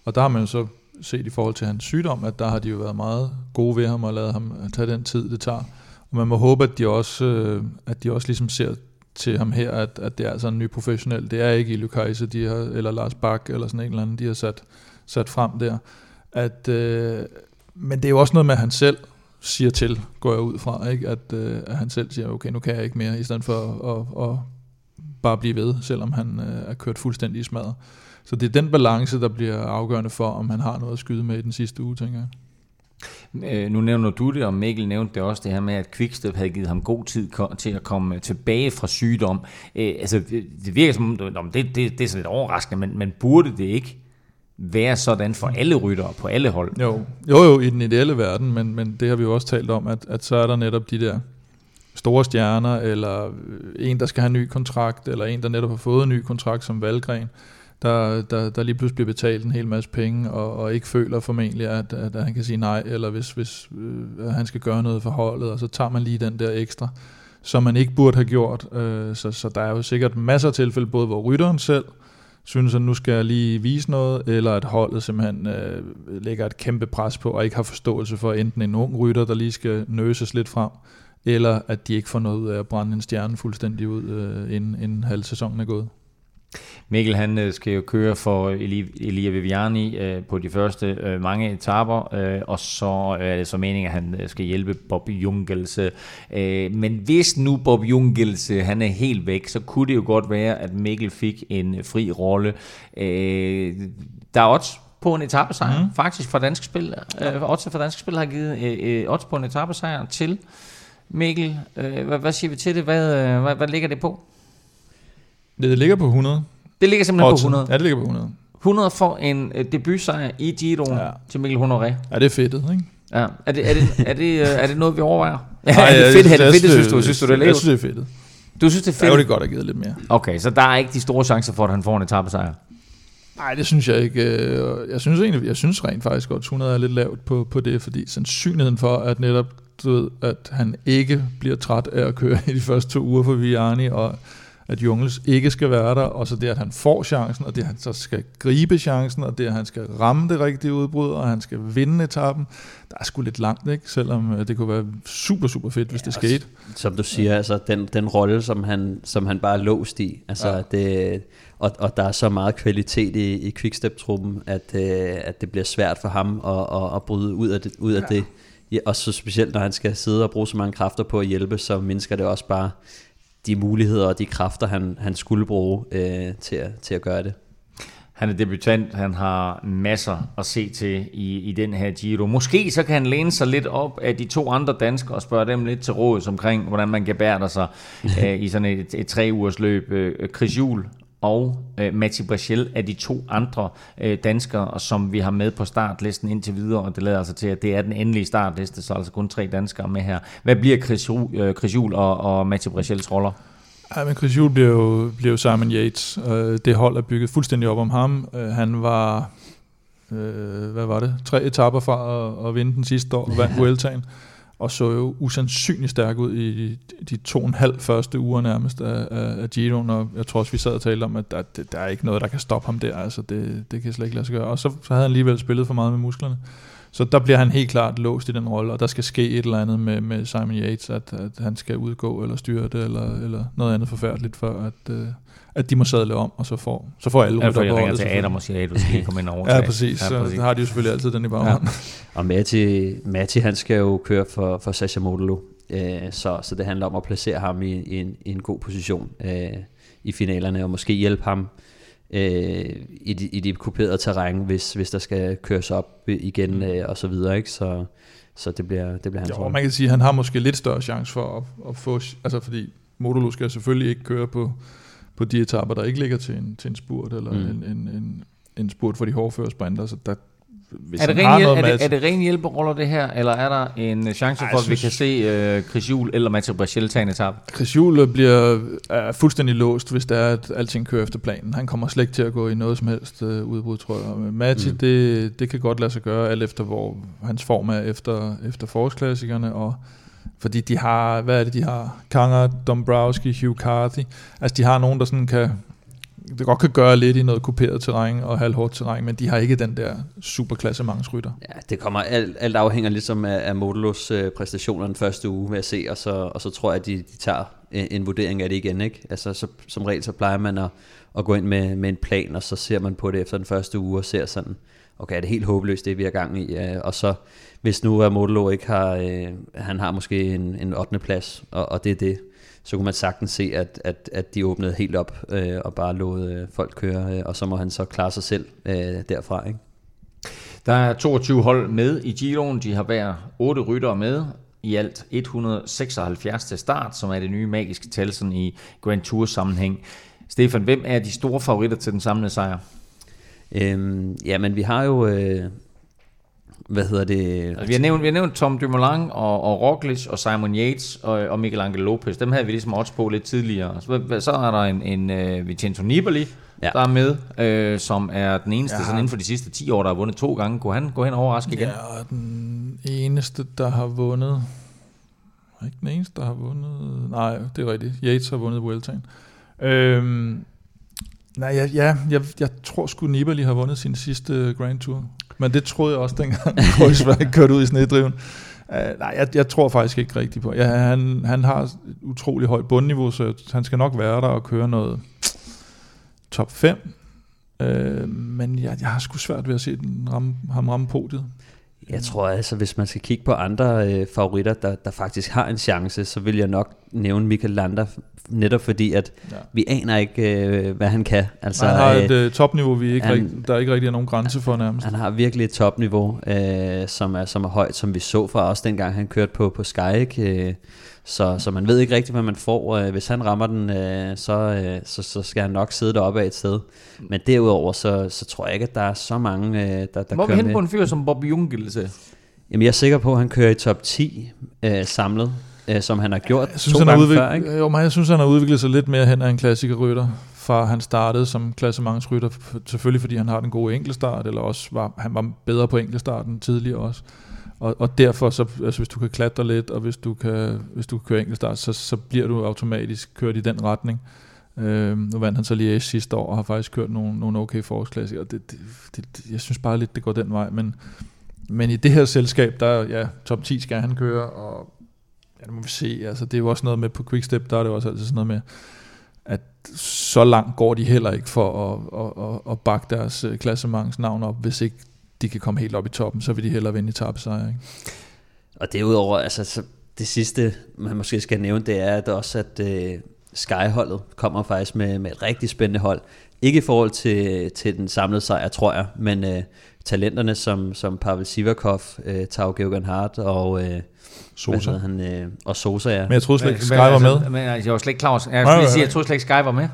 Og der har man jo så set i forhold til hans sygdom, at der har de jo været meget gode ved ham og lavet ham tage den tid, det tager. Og man må håbe, at de også, øh, at de også ligesom ser til ham her, at, at det er altså en ny professionel. Det er ikke i Kajse, de har, eller Lars Bak, eller sådan en eller anden, de har sat, sat frem der. At, øh, men det er jo også noget med, at han selv siger til, går jeg ud fra, ikke? At, øh, at han selv siger, okay, nu kan jeg ikke mere, i stedet for at, at, at bare blive ved, selvom han øh, er kørt fuldstændig i smadret. Så det er den balance, der bliver afgørende for, om han har noget at skyde med i den sidste uge, tænker jeg. Øh, nu nævner du det, og Mikkel nævnte det også, det her med, at Quickstep havde givet ham god tid til at komme øh, tilbage fra sygdom. Øh, altså, det, virker som, det, det, det er sådan lidt overraskende, men, men burde det ikke være sådan for alle ryttere på alle hold? Jo, jo, jo i den ideelle verden, men, men det har vi jo også talt om, at, at så er der netop de der store stjerner, eller en, der skal have en ny kontrakt, eller en, der netop har fået en ny kontrakt som valgren, der, der, der lige pludselig bliver betalt en hel masse penge, og, og ikke føler formentlig, at, at, han kan sige nej, eller hvis, hvis øh, han skal gøre noget for holdet, og så tager man lige den der ekstra, som man ikke burde have gjort. Øh, så, så der er jo sikkert masser af tilfælde, både hvor rytteren selv synes, at nu skal jeg lige vise noget, eller at holdet simpelthen øh, lægger et kæmpe pres på, og ikke har forståelse for enten en ung rytter, der lige skal nøses lidt frem, eller at de ikke får noget ud af at brænde en stjerne fuldstændig ud, øh, inden, inden halv sæsonen er gået. Mikkel han øh, skal jo køre for Elia Viviani øh, på de første øh, mange etaper, øh, og så er det så meningen, at han skal hjælpe Bob Jungelse. Øh, men hvis nu Bob Jungelse han er helt væk, så kunne det jo godt være, at Mikkel fik en fri rolle. Der er også på en etappesejr, mm. faktisk fra Dansk Spil. Odds for Dansk Spil har givet odds på en etappesejr til Mikkel. Hvad, hvad siger vi til det? Hvad, hvad, hvad ligger det på? Det, ligger på 100. Det ligger simpelthen Oddsen. på 100? Ja, det ligger på 100. 100 for en uh, debutsejr i Giroen ja. til Mikkel Honoré. Ja, det er fedt, ikke? Ja. Er det, er, det, er, det, uh, er det noget, vi overvejer? Ja, Nej, er det fedt, er det fedt, synes du? Synes du, det er lavet? Jeg synes, det er fedt. Du synes, det er fedt? Ja, det er godt at give lidt mere. Okay, så der er ikke de store chancer for, at han får en etappesejr? Nej, det synes jeg ikke. Øh, jeg synes egentlig, jeg synes rent faktisk godt, 100 er lidt lavt på, på det, fordi sandsynligheden for, at netop du ved, at han ikke bliver træt af at køre i de første to uger for Vianney, og at Jungels ikke skal være der, og så det, at han får chancen, og det, at han så skal gribe chancen, og det, at han skal ramme det rigtige udbrud, og han skal vinde etappen, der er sgu lidt langt, ikke? selvom øh, det kunne være super, super fedt, hvis ja, det skete. Som du siger, altså den, den rolle, som han, som han bare er låst i, altså ja. det, og, og der er så meget kvalitet i, i Quickstep-truppen, at, øh, at det bliver svært for ham at, at, at bryde ud af det. Ud af ja. det. Ja, og så specielt når han skal sidde og bruge så mange kræfter på at hjælpe, så mindsker det også bare de muligheder og de kræfter, han, han skulle bruge øh, til, at, til at gøre det. Han er debutant, han har masser at se til i, i den her Giro. Måske så kan han læne sig lidt op af de to andre danskere og spørge dem lidt til råd omkring, hvordan man gebærder sig øh, i sådan et, et tre ugers løb. Øh, Chris Juhl og øh, Mati Brachel er de to andre øh, danskere, som vi har med på startlisten indtil videre, og det lader altså til, at det er den endelige startliste, så altså kun tre danskere med her. Hvad bliver Chris, øh, Chris Juhl og, og Mati Brachels roller? Ja, men Chris Juhl bliver jo, bliver jo Simon Yates. Øh, det hold er bygget fuldstændig op om ham. Øh, han var, øh, hvad var det, tre etapper fra at, at vinde den sidste år, og vandt Vueltaen og så jo usandsynligt stærk ud i de to og en halv første uger nærmest af, af, af Giroen, og jeg tror også, vi sad og talte om, at der, der er ikke noget, der kan stoppe ham der, altså det, det kan slet ikke lade sig gøre. Og så, så havde han alligevel spillet for meget med musklerne. Så der bliver han helt klart låst i den rolle, og der skal ske et eller andet med, med Simon Yates, at, at han skal udgå eller styre det, eller, eller noget andet forfærdeligt, for at, øh, at de må sadle om, og så får, så får alle rytter på ringer til Adam og siger, at du skal komme ind over. ja, præcis. Ja, præcis. Så har de jo selvfølgelig altid den i baghånden. Ja. Og Matti, Matti, han skal jo køre for, for Sasha Modelo, øh, så, så det handler om at placere ham i, i, en, i en god position øh, i finalerne, og måske hjælpe ham øh, i, de, i de kuperede terræn, hvis, hvis der skal køres op igen mm. øh, og så videre, ikke? Så, så det bliver, det bliver hans Jo, man kan sige, at han har måske lidt større chance for at, at få, altså fordi Modolo skal selvfølgelig ikke køre på, på de etapper, der ikke ligger til en, til en spurt, eller mm. en, en, en, en spurt for de hårdføre sprinter, så der, hvis er, det ren, hjælp, er, det, er det ren hjælperoller det her, eller er der en chance for, at vi kan se uh, Chris Juhl eller Mathieu Brachel tage en etape? Chris Juhl bliver er fuldstændig låst, hvis det er, at alting kører efter planen. Han kommer slet ikke til at gå i noget som helst uh, udbrud, tror jeg. Mathieu, mm. det, det kan godt lade sig gøre, alt efter hvor hans form er efter, efter forårsklassikerne, og fordi de har, hvad er det, de har? Kanger, Dombrowski, Hugh Carthy. Altså, de har nogen, der sådan kan, det godt kan gøre lidt i noget kuperet terræn og halvhårdt terræn, men de har ikke den der superklasse superklassementsrytter. Ja, det kommer alt, alt afhænger ligesom af, af Modulos øh, præstationer den første uge med at se, og så, og så tror jeg, at de, de tager en, en vurdering af det igen. Ikke? Altså, så, som regel så plejer man at, at gå ind med, med en plan, og så ser man på det efter den første uge og ser sådan, okay, er det helt håbløst, det vi er gang i? Øh, og så, hvis nu er Modulo ikke har, øh, han har måske en, en 8. plads, og, og det er det, så kunne man sagtens se, at, at, at de åbnede helt op øh, og bare lod øh, folk køre, øh, og så må han så klare sig selv øh, derfra. Ikke? Der er 22 hold med i Giroen. De har hver 8 ryttere med. I alt 176 til start, som er det nye magiske tal sådan i Grand Tour sammenhæng. Stefan, hvem er de store favoritter til den samlede sejr? Øhm, ja, men vi har jo... Øh, hvad hedder det? Altså, vi, har nævnt, vi har nævnt Tom Dumoulin og, og Roglic og Simon Yates og, og Miguel Angel Lopez. Dem havde vi ligesom odds på lidt tidligere. Så, så er der en, en uh, Vincenzo Nibali, ja. der er med, øh, som er den eneste ja. sådan inden for de sidste 10 år, der har vundet to gange. Kunne han gå hen og overraske igen? Ja, og den eneste, der har vundet... Ikke den eneste, der har vundet... Nej, det er rigtigt. Yates har vundet Vueltaen. Øhm, nej, ja, ja jeg, jeg tror sgu Nibali har vundet sin sidste Grand Tour. Men det troede jeg også dengang, Kreuzberg kørte ud i snedriven. Uh, nej, jeg, jeg tror faktisk ikke rigtigt på. Ja, han, han har et utrolig højt bundniveau, så han skal nok være der og køre noget top 5. Uh, øh, men jeg, jeg har sgu svært ved at se den ramme, ham ramme podiet. Jeg tror altså, hvis man skal kigge på andre øh, favoritter, der, der faktisk har en chance, så vil jeg nok nævne Michael Lander, netop fordi, at ja. vi aner ikke, øh, hvad han kan. Altså, han har et øh, topniveau, vi ikke han, rigt, der ikke rigtig er nogen grænse for nærmest. Han har virkelig et topniveau, øh, som, er, som er højt, som vi så fra os dengang, han kørte på, på Sky. Ikke? Øh, så, så man ved ikke rigtigt, hvad man får. Øh, hvis han rammer den, øh, så, øh, så, så skal han nok sidde deroppe af et sted. Men derudover, så, så tror jeg ikke, at der er så mange, der, der Hvor kører med. Hvor på en fyr som Bob Jungels? Jamen, jeg er sikker på, at han kører i top 10 øh, samlet, øh, som han har gjort jeg synes, to han gange udviklet, før. Ikke? Jo, men jeg synes, han har udviklet sig lidt mere hen af en klassikerrytter, fra han startede som klassementsrytter, selvfølgelig fordi han har den gode enkeltstart, eller også var han var bedre på enkeltstarten tidligere også. Og, og derfor, så, altså hvis du kan klatre lidt, og hvis du kan, hvis du kan køre enkeltstart, så, så bliver du automatisk kørt i den retning. Øh, nu vandt han så lige sidste år, og har faktisk kørt nogle, nogle okay forårsklassikere. Det, det, det, jeg synes bare lidt, det går den vej, men, men i det her selskab, der ja, top 10 skal han køre, og ja, det må vi se, altså det er jo også noget med på Quickstep, der er det også altid sådan noget med, at så langt går de heller ikke for at, at, at, at bakke deres øh, klassementsnavn op, hvis ikke de kan komme helt op i toppen, så vil de hellere vinde i tabsejr. Ikke? Og derudover, altså så det sidste, man måske skal nævne, det er at også, at uh, Sky-holdet kommer faktisk med, med et rigtig spændende hold. Ikke i forhold til, til den samlede sejr, tror jeg, men uh, talenterne som, som Pavel Sivakov, uh, Tau Geoghan Hart og... Uh, Sosa. Han, øh, og Sosa, ja. Men jeg troede slet ikke, Sky var med. Men jeg var slet ikke klar over, jeg, sige, jeg troede slet ikke, Sky var med.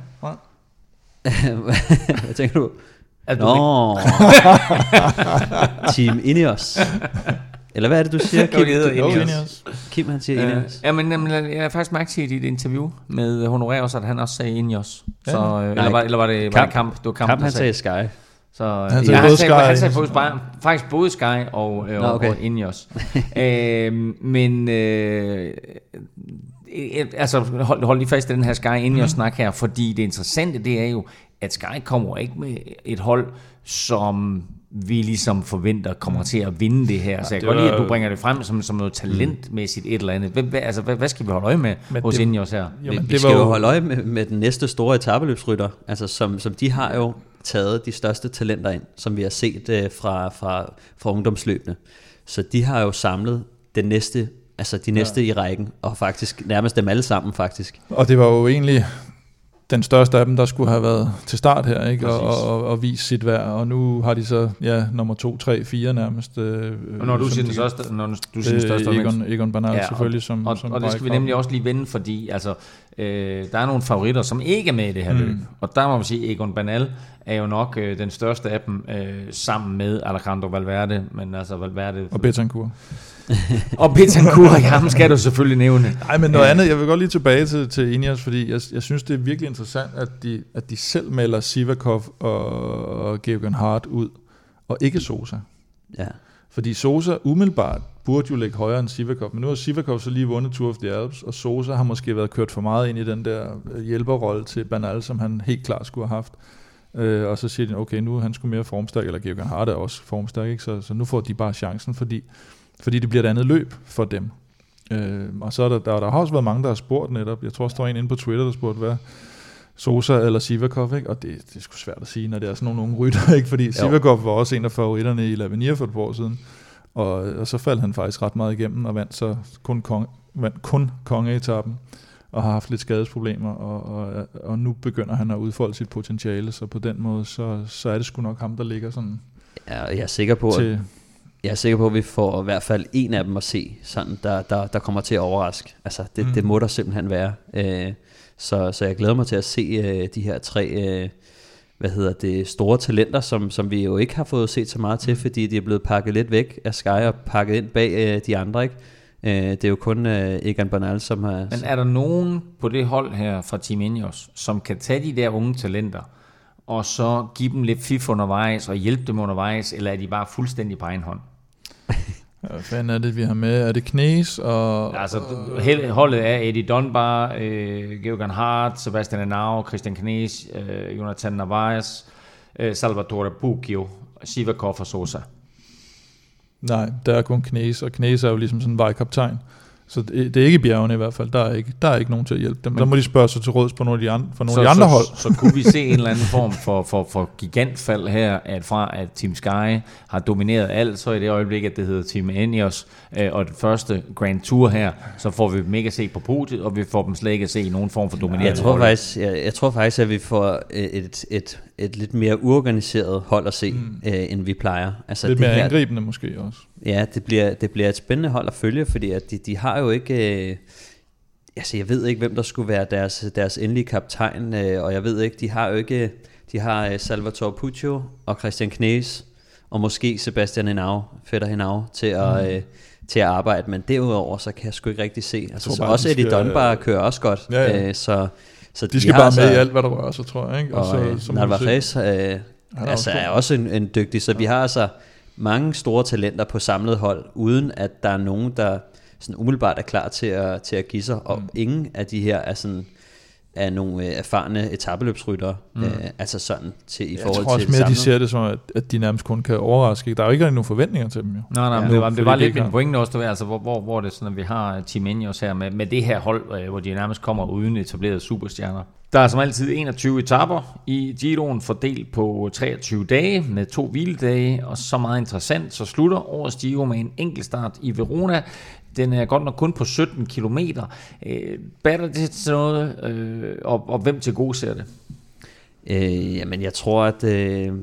Hvad tænker du? At Nå. Team Ineos. Eller hvad er det, du siger, Kim? Det hedder Ineos. Kim, han siger uh, Ineos. Ja, men jeg har faktisk mærket i dit interview med Honorarius, at han også sagde Ineos. Ja. Så, øh, eller, var, eller var det, var kamp, det kamp? Det var kamp, kamp han sagde Sky. Så, han sagde, ja, han sagde, han sagde faktisk, bare, faktisk både Sky og, øh, Nå, okay. og Ineos. øh, men øh, altså hold, hold lige fast i den her Sky Ineos mm. snak her, fordi det interessante det er jo, at Sky kommer ikke med et hold, som vi ligesom forventer kommer til at vinde det her. Så jeg kan godt lide, at du bringer det frem som, som noget talentmæssigt et eller andet. Hvad, altså, hvad, hvad skal vi holde øje med Men hos det, Ineos her? Jamen, vi, vi skal jo holde øje med, med den næste store etabeløbsrytter, altså som, som de har jo taget de største talenter ind, som vi har set uh, fra, fra, fra ungdomsløbene. Så de har jo samlet den næste altså de næste ja. i rækken, og faktisk nærmest dem alle sammen faktisk. Og det var jo egentlig den største af dem, der skulle have været til start her, ikke? Og, og, og, og vise sit værd. Og nu har de så, ja, nummer 2, 3, 4 nærmest. Øh, og når du siger den største, når du siger den største Egon, Egon Bernal ja, selvfølgelig som Og, som og det skal vi nemlig også lige vende, fordi altså, øh, der er nogle favoritter, som ikke er med i det her mm. løb. Og der må man sige, Egon Bernal er jo nok øh, den største af dem, øh, sammen med Alejandro Valverde. Men altså Valverde... Og Betancourt. og Betancourt, ham skal du selvfølgelig nævne. Nej, men noget andet, jeg vil godt lige tilbage til, til Ineos, fordi jeg, jeg synes, det er virkelig interessant, at de, at de selv melder Sivakov og, og Georgen Hart ud, og ikke Sosa. Ja. Fordi Sosa umiddelbart burde jo ligge højere end Sivakov, men nu har Sivakov så lige vundet Tour of the Alps, og Sosa har måske været kørt for meget ind i den der øh, hjælperrolle til Banal, som han helt klart skulle have haft. Øh, og så siger de, okay, nu er han skulle mere formstærk, eller Georg Hart er også formstærk, ikke? Så, så nu får de bare chancen, fordi fordi det bliver et andet løb for dem. Øh, og så er der, der, der har også været mange, der har spurgt netop, jeg tror også, der var en inde på Twitter, der spurgte, hvad, Sosa eller Sivakov, ikke? og det, det er sgu svært at sige, når det er sådan nogle unge rytter, ikke? fordi Sivakov var også en af favoritterne i Lavinia for et par år siden, og, og så faldt han faktisk ret meget igennem, og vandt så kun, kong, vandt kun kongeetappen, og har haft lidt skadesproblemer, og, og, og nu begynder han at udfolde sit potentiale, så på den måde, så, så er det sgu nok ham, der ligger sådan Ja, jeg er sikker på, til... at, jeg er sikker på, at vi får i hvert fald en af dem at se, sådan, der, der, der kommer til at overraske. Altså, det, mm. det må der simpelthen være. Øh, så, så jeg glæder mig til at se øh, de her tre øh, hvad hedder det, store talenter, som, som vi jo ikke har fået set så meget til, fordi de er blevet pakket lidt væk af Sky og pakket ind bag øh, de andre. Ikke? Øh, det er jo kun øh, Egan Bernal, som har... Men er der nogen på det hold her fra Team Ineos, som kan tage de der unge talenter, og så give dem lidt fif undervejs og hjælpe dem undervejs, eller er de bare fuldstændig på egen hånd? Hvad fanden er det, vi har med? Er det Knæs og... Altså, hele holdet er Eddie Dunbar, øh, Georgen Hart, Sebastian Anau, Christian Knæs, øh, Jonathan Narvaez, øh, Salvatore Puccio, Sivakov og Sosa. Nej, der er kun Knæs, og Knæs er jo ligesom sådan en vejkaptajn. Så det, det er ikke bjergene i hvert fald. Der er ikke, der er ikke nogen til at hjælpe dem. Men, der må de spørge sig til råds på nogle af de andre, for nogle så, af de andre så, hold. Så, så kunne vi se en eller anden form for, for, for gigantfald her, at fra at Team Sky har domineret alt, så i det øjeblik, at det hedder Team Enios, øh, og det første Grand Tour her, så får vi dem ikke at se på podiet, og vi får dem slet ikke at se i nogen form for dominering. Jeg tror, faktisk, jeg, jeg tror faktisk, at vi får et, et, et, lidt mere uorganiseret hold at se, mm. øh, end vi plejer. Altså, lidt det mere her, angribende måske også. Ja, det bliver, det bliver et spændende hold at følge, fordi at de, de har jo ikke... Øh, altså, jeg ved ikke, hvem der skulle være deres, deres endelige kaptajn, øh, og jeg ved ikke, de har jo ikke... De har øh, Salvatore Puccio og Christian Knæs, og måske Sebastian Henau, Fætter Henau, til at... Mm. Øh, til at arbejde, men derudover, så kan jeg sgu ikke rigtig se. Altså, så også Eddie Dunbar kører også godt, Ja, ja. øh, så, så De skal har bare altså- med i alt, hvad der rører sig, tror jeg. Ikke? og, så, og så vi se. Narvaez øh, altså, også er også en, en dygtig, så vi har altså mange store talenter på samlet hold, uden at der er nogen, der sådan umiddelbart er klar til at, til at give sig, og mm. ingen af de her er sådan er nogle øh, erfarne etabeløbsryttere, mm. øh, altså sådan til i Jeg forhold tror også til mere, det de ser det som, at, at de nærmest kun kan overraske. Der er jo ikke rigtig nogen forventninger til dem, jo. Nej, nej, Ja. men det var, det var lidt min pointe også, det var, altså, hvor, hvor, hvor det er sådan, at vi har Team Ineos her med, med det her hold, øh, hvor de nærmest kommer uden etablerede superstjerner. Der er som altid 21 etaper i Giroen fordelt på 23 dage med to hviledage, og så meget interessant, så slutter årets Giro med en enkeltstart i Verona. Den er godt nok kun på 17 km. Øh, batter det til noget, øh, og, og hvem til gode ser det? Øh, jamen, jeg tror, at øh,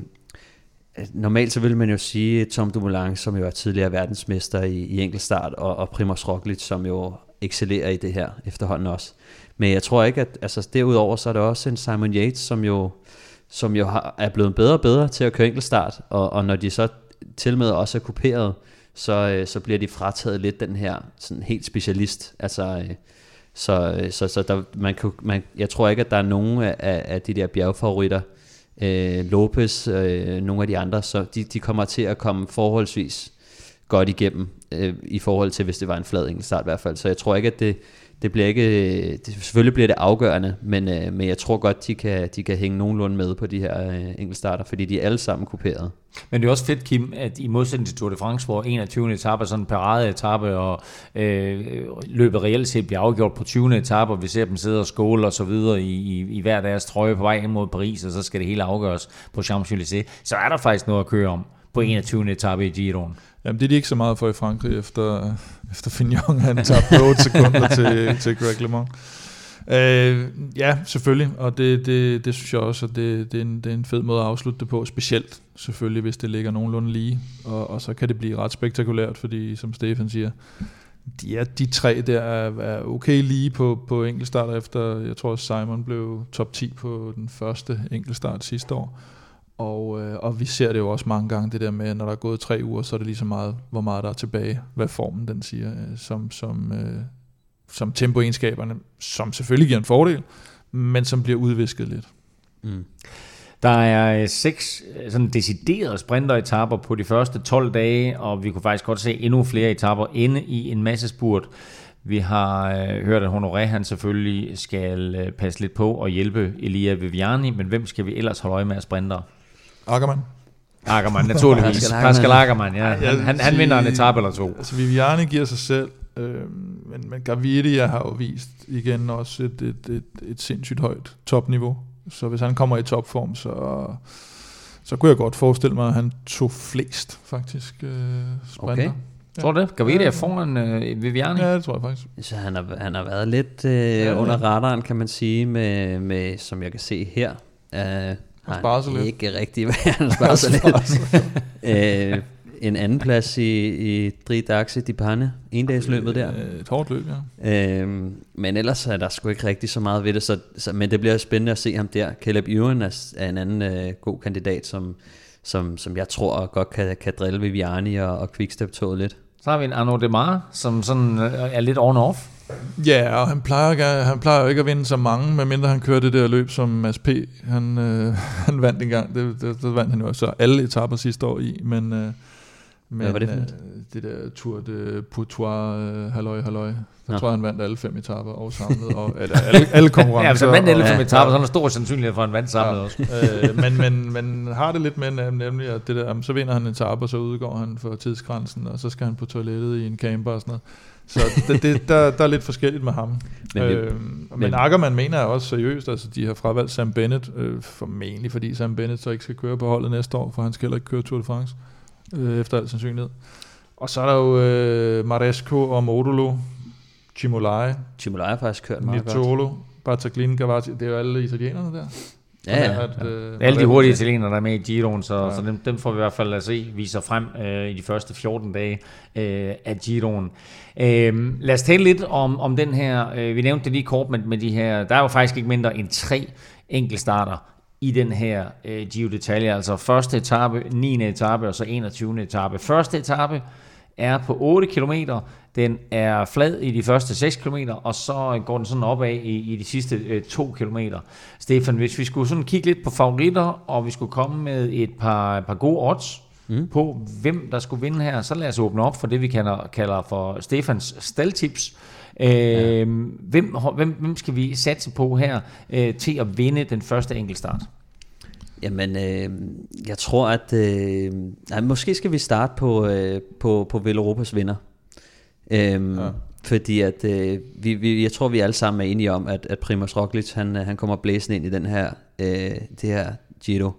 normalt så vil man jo sige Tom Dumoulin, som jo er tidligere verdensmester i, i enkeltstart, og, og Primoz Roglic, som jo excellerer i det her efterhånden også. Men jeg tror ikke, at altså, derudover så er der også en Simon Yates, som jo, som jo har, er blevet bedre og bedre til at køre enkeltstart, og, og når de så til med også er kuperet, så, øh, så bliver de frataget lidt den her sådan helt specialist. Altså, øh, så, øh, så, så der, man kan, man, jeg tror ikke, at der er nogen af, af de der bjergfavoritter, øh, Lopez, øh, nogle af de andre, så de, de kommer til at komme forholdsvis godt igennem, øh, i forhold til, hvis det var en flad enkeltstart i hvert fald. Så jeg tror ikke, at det, det bliver ikke, det, selvfølgelig bliver det afgørende, men, øh, men jeg tror godt, de kan, de kan hænge nogenlunde med på de her øh, enkeltstarter, fordi de er alle sammen kuperet. Men det er også fedt, Kim, at i modsætning til Tour de France, hvor 21. etape er sådan en parade-etape, og øh, løbet reelt set bliver afgjort på 20. etape, og vi ser dem sidde og skåle og så videre i, i, i hver deres trøje på vej ind mod Paris, og så skal det hele afgøres på Champs-Élysées, så er der faktisk noget at køre om på 21. etape i Giroen. Jamen, det er de ikke så meget for i Frankrig, efter, efter Fignon han tabte 8 sekunder til, til Greg LeMond. Øh, ja, selvfølgelig, og det, det, det synes jeg også, at det, det, er en, det er en fed måde at afslutte det på, specielt selvfølgelig, hvis det ligger nogenlunde lige, og, og så kan det blive ret spektakulært, fordi som Stefan siger, de, er, de tre der er, er okay lige på, på enkeltstarter efter, jeg tror Simon blev top 10 på den første enkeltstart sidste år, og, øh, og vi ser det jo også mange gange, det der med, når der er gået tre uger, så er det lige så meget, hvor meget der er tilbage, hvad formen den siger, øh, som, som, øh, som tempoegenskaberne, som selvfølgelig giver en fordel, men som bliver udvisket lidt. Mm. Der er øh, seks øh, sådan deciderede sprinteretapper på de første 12 dage, og vi kunne faktisk godt se endnu flere etapper inde i en masse spurt. Vi har øh, hørt, at Honoré han selvfølgelig skal øh, passe lidt på og hjælpe Elia Viviani, men hvem skal vi ellers holde øje med af sprinter? Ackermann. Ackermann, naturligvis. Pascal Ackermann. Pascal Ackermann, ja. Han, han, han vinder en etape eller to. Altså Viviani giver sig selv, øh, men, men Gaviria har jo vist igen også et, et, et, et sindssygt højt topniveau. Så hvis han kommer i topform, så, så kunne jeg godt forestille mig, at han tog flest, faktisk, øh, sprinter. Okay. Tror du det? Gaviria er foran øh, Viviani? Ja, det tror jeg faktisk. Så han har, han har været lidt øh, ja. under radaren, kan man sige, med, med som jeg kan se her. Øh, har sparer sig lidt. ikke rigtig, hvad han sparer sig lidt. øh, en anden plads i, i Dri Daxe Di Panne, endagsløbet der. Øh, Et hårdt løb, ja. Øhm, men ellers er der sgu ikke rigtig så meget ved det, så, så, men det bliver spændende at se ham der. Caleb Ewan er, er en anden øh, god kandidat, som, som, som jeg tror godt kan, kan drille Viviani og, og Quickstep-toget lidt. Så har vi en Arnaud Demar, som sådan øh, er lidt on-off. Ja, og han plejer, han plejer jo ikke at vinde så mange, medmindre han kører det der løb, som Mads P. Han, øh, han vandt engang. Det, det, det vandt han jo så alle etapper sidste år i, men... Øh, men Hvad var det for øh, et? det der Tour de Pourtois, øh, halløj, halløj. Der Nå. tror jeg, han vandt alle fem etapper og samlet, og, eller, alle, alle konkurrencer. Ja, hvis han vandt 11 og- som etape, så er der stor sandsynlighed for, at han vandt samlet også. øh, men, men, men har det lidt med nem- nemlig, at det der, så vinder han en etape, og så udgår han for tidsgrænsen, og så skal han på toilettet i en camper og sådan noget. Så det, det, der, der er lidt forskelligt med ham. Men øh, men, men- Ackermann mener jeg også seriøst, altså de har fravalgt Sam Bennett, øh, formentlig fordi Sam Bennett så ikke skal køre på holdet næste år, for han skal heller ikke køre Tour de France, øh, efter al sandsynlighed. Og så er der jo øh, Maresco og Modulo, Chimolai, Chimolai har faktisk kørt meget godt. Nitolo, Battaglin, Gavazzi, det er jo alle italienerne der. Ja, ja. At, øh, Alle de hurtige italienere, der er med i Giroen, så, ja. Så dem, dem får vi i hvert fald at se, viser frem øh, i de første 14 dage øh, af Giroen. Øh, lad os tale lidt om, om den her, øh, vi nævnte det lige kort med, med de her, der er jo faktisk ikke mindre end tre enkeltstarter i den her øh, Giro d'Italia, altså første etape, 9. etape og så 21. etape. Første etape er på 8 km. Den er flad i de første 6 km, og så går den sådan opad i, i de sidste øh, 2 km. Stefan, hvis vi skulle sådan kigge lidt på favoritter, og vi skulle komme med et par, par gode odds mm. på, hvem der skulle vinde her, så lad os åbne op for det, vi kalder, kalder for Stefans staldtips. Øh, ja. hvem, hvem, hvem skal vi satse på her øh, til at vinde den første enkeltstart? Jamen, øh, jeg tror, at... Øh, nej, måske skal vi starte på, øh, på, på Vel Europas vinder. Øhm, ja. Fordi at øh, vi, vi, jeg tror, vi alle sammen er enige om, at, at Primoz Roglic, han, øh, han kommer blæsende ind i den her, øh, det her Giro.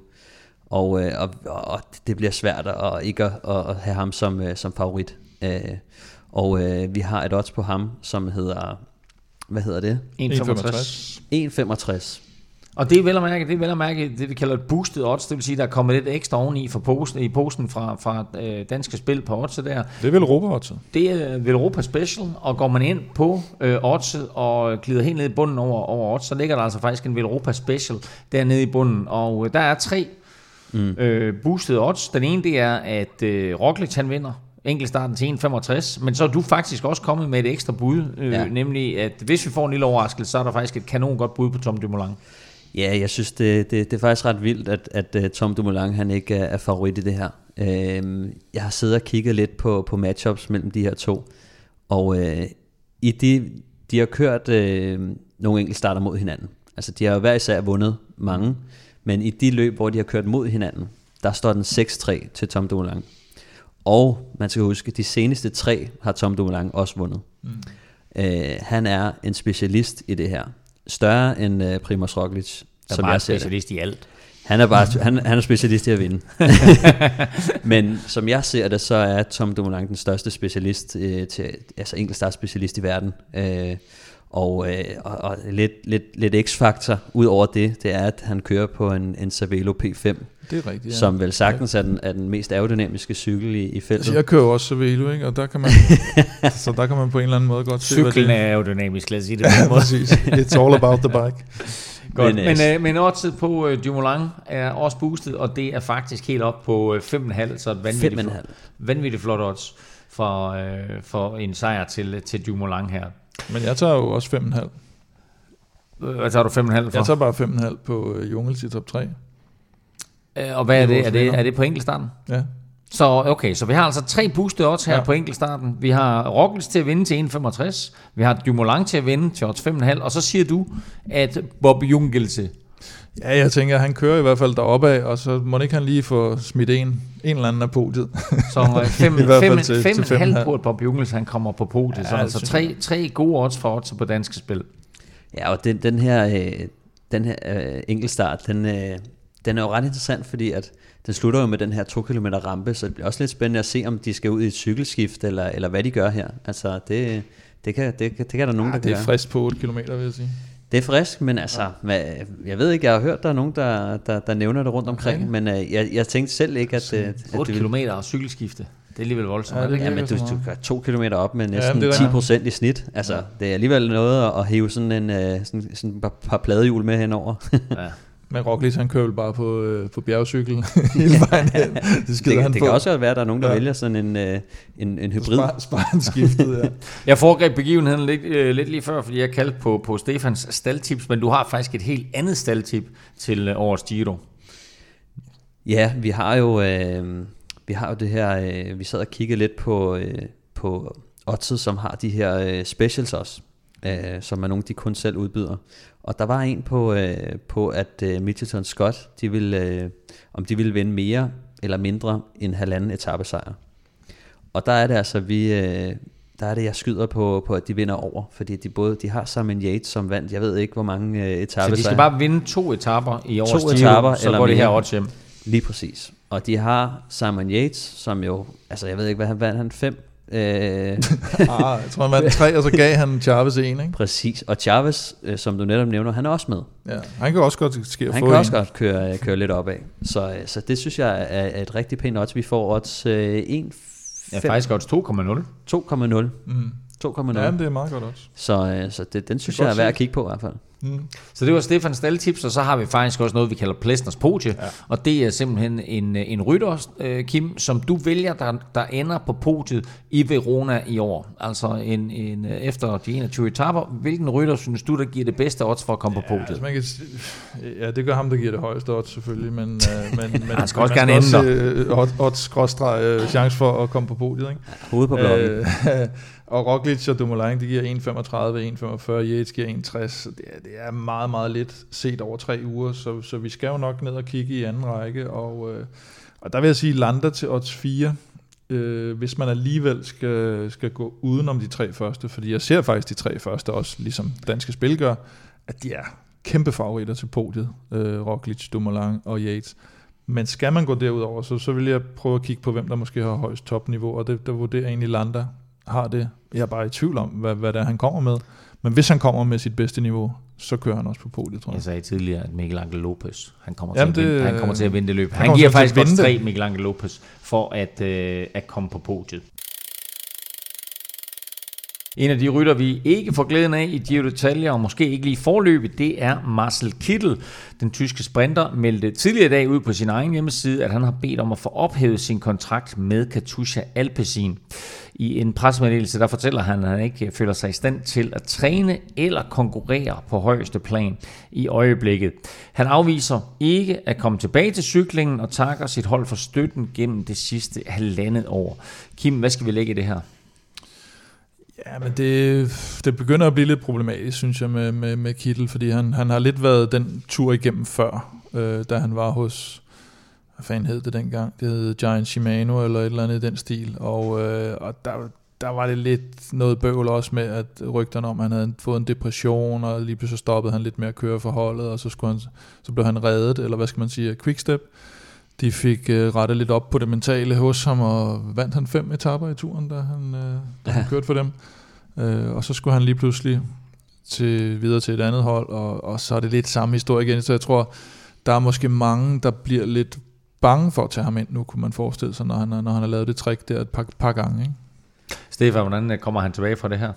Og, øh, og, og det bliver svært at ikke at, at have ham som, øh, som favorit. Øh, og øh, vi har et odds på ham, som hedder... Hvad hedder det? 1,65. 1,65. 1,65. Og det er vel at mærke, det er vel at mærke det, vi kalder et boosted odds, det vil sige, der er kommet lidt ekstra oveni for posen, i posen fra, fra øh, danske spil på odds der. Det er vel europa -oddset. Det er Velropa Special, og går man ind på øh, oddset og glider helt ned i bunden over, over odds, så ligger der altså faktisk en Velropa Special dernede i bunden. Og øh, der er tre mm. øh, boosted odds. Den ene, det er, at øh, Roglic han vinder enkeltstarten til 1,65, men så er du faktisk også kommet med et ekstra bud, øh. Ja. nemlig at hvis vi får en lille overraskelse, så er der faktisk et kanon godt bud på Tom Dumoulin. Ja, jeg synes, det, det, det er faktisk ret vildt, at, at uh, Tom Dumoulin han ikke er, er favorit i det her. Uh, jeg har siddet og kigget lidt på, på matchups mellem de her to, og uh, i de, de har kørt uh, nogle enkelte starter mod hinanden. Altså, de har jo hver især vundet mange, men i de løb, hvor de har kørt mod hinanden, der står den 6-3 til Tom Dumoulin. Og man skal huske, de seneste tre har Tom Dumoulin også vundet. Mm. Uh, han er en specialist i det her. Større end uh, Primoz Roglic, Der er som bare jeg ser det. specialist i alt. Han er, bare, han, han er specialist i at vinde. Men som jeg ser det, så er Tom Dumoulin den største specialist, øh, til, altså enkeltstartspecialist i verden. Øh, og, øh, og, og lidt, lidt, lidt x-faktor ud over det, det er, at han kører på en, en Cervelo P5, Det er rigtigt, ja. som vel sagtens er den, er den mest aerodynamiske cykel i, i feltet. Altså, jeg kører jo også Cervelo, ikke? Og der kan man, så der kan man på en eller anden måde godt se, hvad Cyklen det er jo dynamisk, lad os sige det på Ja, præcis. It's all about the bike. Godt. Men, Men, øh, øh, men oddset på øh, Dumoulin er også boostet, og det er faktisk helt op på øh, 5,5, så et vanvittigt, 5,5. flot, vanvittigt flot odds for, øh, for en sejr til, til Dumoulin her. Men jeg tager jo også 5,5. Øh, Hvad tager du 5,5 for? Jeg tager bare 5,5 på øh, Jungels i top 3. Øh, og hvad er det? Er det, er det på enkeltstarten? Ja. Så okay, så vi har altså tre boosted odds her ja. På enkeltstarten. Vi har Roglic til at vinde til 1,65. Vi har Dumoulin til at vinde til odds 5,5. Og så siger du, at Bob Jungelse Ja, jeg tænker, han kører i hvert fald deroppe af, og så må ikke han lige få smidt en, en eller anden af podiet. Så øh, fem, I hvert fald fem, til- fem, til fem, fem halv og på, at Bob Jungels han kommer på podiet. Ja, så altså tre, tre gode odds for odds på danske spil. Ja, og den, den her, øh, den her øh, enkeltstart, den, øh, den er jo ret interessant, fordi at den slutter jo med den her 2 km rampe, så det bliver også lidt spændende at se, om de skal ud i et cykelskift, eller, eller hvad de gør her. Altså, det, det, kan, det, det kan der nogen, Ja, der det kan er gøre. frisk på 8 km, vil jeg sige. Det er frisk, men altså, hvad, jeg ved ikke, jeg har hørt, der er nogen, der, der, der nævner det rundt omkring, Okay. men øh, jeg, jeg tænkte selv ikke, at, øh, at 8 det ville... km og cykelskifte. Det er alligevel voldsomt. Ja, det Jamen, virker du, du kører to kilometer op med Ja, næsten det ja, 10 rigtigt. procent i snit. Altså, ja. det er alligevel noget at, at hive sådan en øh, sådan, sådan par, par pladehjul med henover. Ja. Men Roglic, han kører bare på, øh, på bjergcykel hele vejen hen. Det skider det, han det på. kan også være, at der er nogen, der Ja. ja. vælger sådan en, øh, en, en hybrid. Spar, spar han skiftet, ja. Jeg foregreb begivenheden lidt, øh, lidt lige før, fordi jeg kaldte på, på Stefans staldtips, men du har faktisk et helt andet staldtip til øh, årets Giro. Ja, vi har jo, øh, vi har jo det her, øh, vi sad og kiggede lidt på, øh, på Oddset, som har de her øh, specials også, øh, som er nogle, de kun selv udbyder. Og der var en på, øh, på at øh, Mitchelton Scott, de ville, øh, om de ville vinde mere eller mindre end halvanden etappesejr. Og der er det altså, vi, øh, der er det, jeg skyder på, på, at de vinder over, fordi de både de har Simon Yates, som vandt, jeg ved ikke, hvor mange øh, Så etappesejre. de skal bare vinde to etapper i årets To etaper så eller går det her odds hjem. Lige præcis. Og de har Simon Yates, som jo, altså jeg ved ikke, hvad han vandt, han fem. Øh, Ah, jeg tror, han vandt tre, og så gav han Chavez en, ikke? præcis. Og Chavez, øh, som du netop nævner, han er også med. Ja, han kan også godt ske at Han få kan en. også godt køre, øh, køre lidt opad. Så, øh, så det synes jeg er, er et rigtig pænt odds. Vi får odds øh, 1, Ja, faktisk odds 2,0. 2,0. Mm. 2,0. Ja, men det er meget godt også. Så, øh, så det, den synes Det jeg er værd at kigge på i hvert fald. Mm. Så det var Stefans staldtips, og så har vi faktisk også noget, vi kalder Plæstners Podie. Ja. Og det er simpelthen en, en rytter, øh, Kim, som du vælger, der, der ender på podiet i Verona i år. Altså en, en, øh, efter de 21 etapper. Hvilken rytter synes du, der giver det bedste odds for at komme på Ja, podiet? altså man kan, ja, det gør ham, der giver det højeste odds selvfølgelig, men, øh, men, men Han skal også gerne ende øh, odds, odds skråstreg, øh, chance for at komme på podiet, ikke? Hovedet på blokken. Øh, og Roglic og Dumoulin, det giver 1,35, 1,45, Yates giver 1,60, så det er, det er meget, meget lidt set over tre uger, så, så vi skal jo nok ned og kigge i anden række, og, øh, og der vil jeg sige, lander til odds 4, øh, hvis man alligevel skal, skal gå udenom de tre første, fordi jeg ser faktisk de tre første også, ligesom danske spil gør, at de er kæmpe favoritter til podiet, øh, Roglic, Dumoulin og Yates. Men skal man gå derudover, så, så vil jeg prøve at kigge på, hvem der måske har højst topniveau, og det, der vurderer egentlig Landa har det. Jeg er bare i tvivl om, hvad, hvad det er, han kommer med. Men hvis han kommer med sit bedste niveau, så kører han også på podiet, tror jeg. Jeg sagde tidligere, at Miguel Angel Lopez, han kommer, Jamen, til, at vinde, det- han kommer til at vinde det løb. han Han, giver faktisk vinde tre Miguel Angel Lopez for at, øh, at komme på podiet. En af de rytter, vi ikke får glæden af i Giro d'Italia, og måske ikke lige forløbet, det er Marcel Kittel. Den tyske sprinter meldte tidligere i dag ud på sin egen hjemmeside, at han har bedt om at få ophævet sin kontrakt med Katusha Alpecin. I en pressemeddelelse, der fortæller han, at han ikke føler sig i stand til at træne eller konkurrere på højeste plan i øjeblikket. Han afviser ikke at komme tilbage til cyklingen og takker sit hold for støtten gennem det sidste halvandet år. Kim, hvad skal vi lægge i det her? Ja, men det, det begynder at blive lidt problematisk, synes jeg, med, med, med Kittel, fordi han, han har lidt været den tur igennem før, øh, da han var hos, hvad fanden hed det dengang? Det hed Giant Shimano eller et eller andet i den stil, og, øh, og der, der var det lidt noget bøvl også med, at rygterne om, at han havde fået en depression, og lige pludselig stoppede han lidt med at køre for holdet, og så, skulle han, så blev han reddet, eller hvad skal man sige, quickstep. Quickstep. De fik øh, rettet lidt op på det mentale hos ham, og vandt han fem etapper i turen, da han, øh, da han kørte for dem. Øh, og så skulle han lige pludselig til, videre til et andet hold, og, og så er det lidt samme historie igen. Så jeg tror, der er måske mange, der bliver lidt bange for at tage ham ind nu, kunne man forestille sig, når han, når han har lavet det trick der et par, par gange. Ikke? Stefan, hvordan øh, kommer han tilbage fra det her?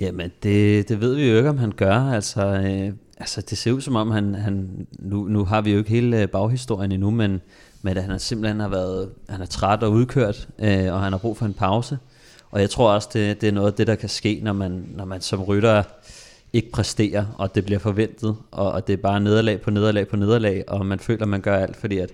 Jamen, det, det ved vi jo ikke, om han gør. Altså, øh, altså det ser ud som om, han, han nu, nu har vi jo ikke hele øh, baghistorien endnu, men, men at han simpelthen har været han er træt og udkørt, øh, og han har brug for en pause. Og jeg tror også, det, det er noget af det, der kan ske, når man, når man som rytter ikke præsterer, og det bliver forventet, og, og det er bare nederlag på nederlag på nederlag, og man føler, man gør alt, fordi at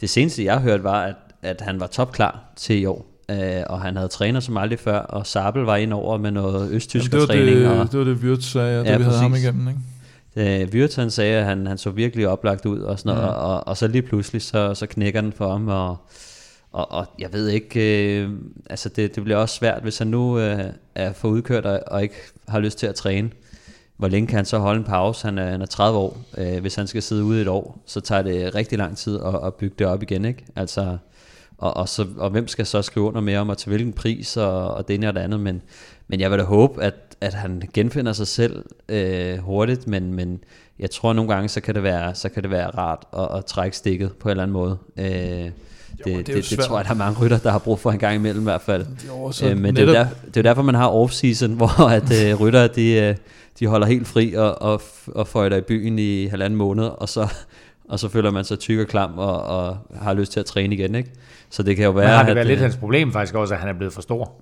det seneste, jeg hørte, var, at, at han var topklar til i år, øh, og han havde trænet som aldrig før, og Sabel var ind over med noget østtysk det, var træning, det, og det var det, Wirtz sagde, Ja, vi havde ham igennem. Ikke? Øh, Wirtz han sagde, at han, han så virkelig oplagt ud og sådan noget, Mm. og, og, og så lige pludselig, så, så knækker den for ham, og, og, og jeg ved ikke, øh, altså det, det bliver også svært, hvis han nu øh, er for udkørt og, og ikke har lyst til at træne. hvor længe kan han så holde en pause? Han er, han er 30 år. Øh, hvis han skal sidde ude et år, så tager det rigtig lang tid at, at bygge det op igen. Ikke? Altså, og, og, så, og hvem skal så skrive under med om, og til hvilken pris, og, og det ene og det andet. Men, men jeg vil da håbe, at, at han genfinder sig selv øh, hurtigt, men, men jeg tror at nogle gange, så kan det være, så kan det være rart at, at trække stikket på en eller anden måde. Øh, det, det, det, det tror jeg, der er mange rytter, der har brug for en gang imellem i hvert fald. Jo, så øh, men netop... det, er der, det er derfor, man har off-season, hvor at, øh, rytter, de, øh, de holder helt fri og, og, og får i byen i halvanden måned, og så, og så føler man sig tyk og klam og, og har lyst til at træne igen. Ikke? Så det kan jo være... Men har det været at, lidt hans problem faktisk også, at han er blevet for stor?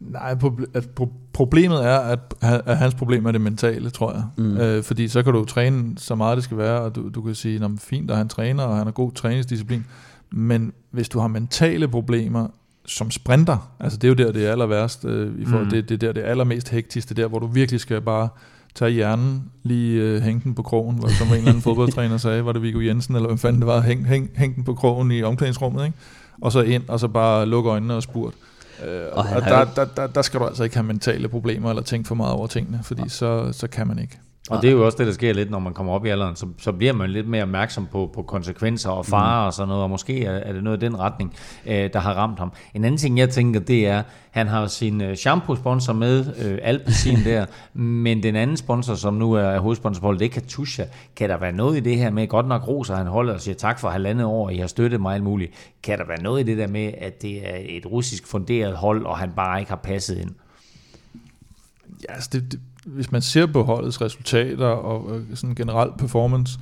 Nej, at problemet er, at, at hans problem er det mentale, tror jeg. Mm. Øh, fordi så kan du træne så meget det skal være, og du, du kan sige, at fint, at han træner, og han har god træningsdisciplin. Men hvis du har mentale problemer som sprinter, altså det er jo der, det er aller værst, øh, i forhold, mm. det, det er der, det er allermest hektisk, det er der, hvor du virkelig skal bare tage hjernen, lige øh, hænge den på krogen, hvor, som en eller anden fodboldtræner sagde, var det Viggo Jensen, eller hvad fanden det var, hæng, hæng, hæng den på krogen i omklædningsrummet, ikke? Og så ind, og så bare lukke øjnene og spurt. Øh, og, og der, der, der, der skal du altså ikke have mentale problemer, eller tænke for meget over tingene, fordi så, så kan man ikke. Og det er jo også det, der sker lidt, når man kommer op i alderen. Så, så bliver man lidt mere opmærksom på, på konsekvenser og farer mm. og sådan noget, og måske er, er det noget i den retning, øh, der har ramt ham. En anden ting, jeg tænker, det er, han har sin øh, shampoo-sponsor med, øh, Alpecin der, men den anden sponsor, som nu er hovedsponsor på det er Katusha. Kan der være noget i det her med, godt nok roser han holder og siger tak for halvandet år, I har støttet mig alt muligt. Kan der være noget i det der med, at det er et russisk funderet hold, og han bare ikke har passet ind? Ja, altså det, det, hvis man ser på holdets resultater og sådan generelt performance,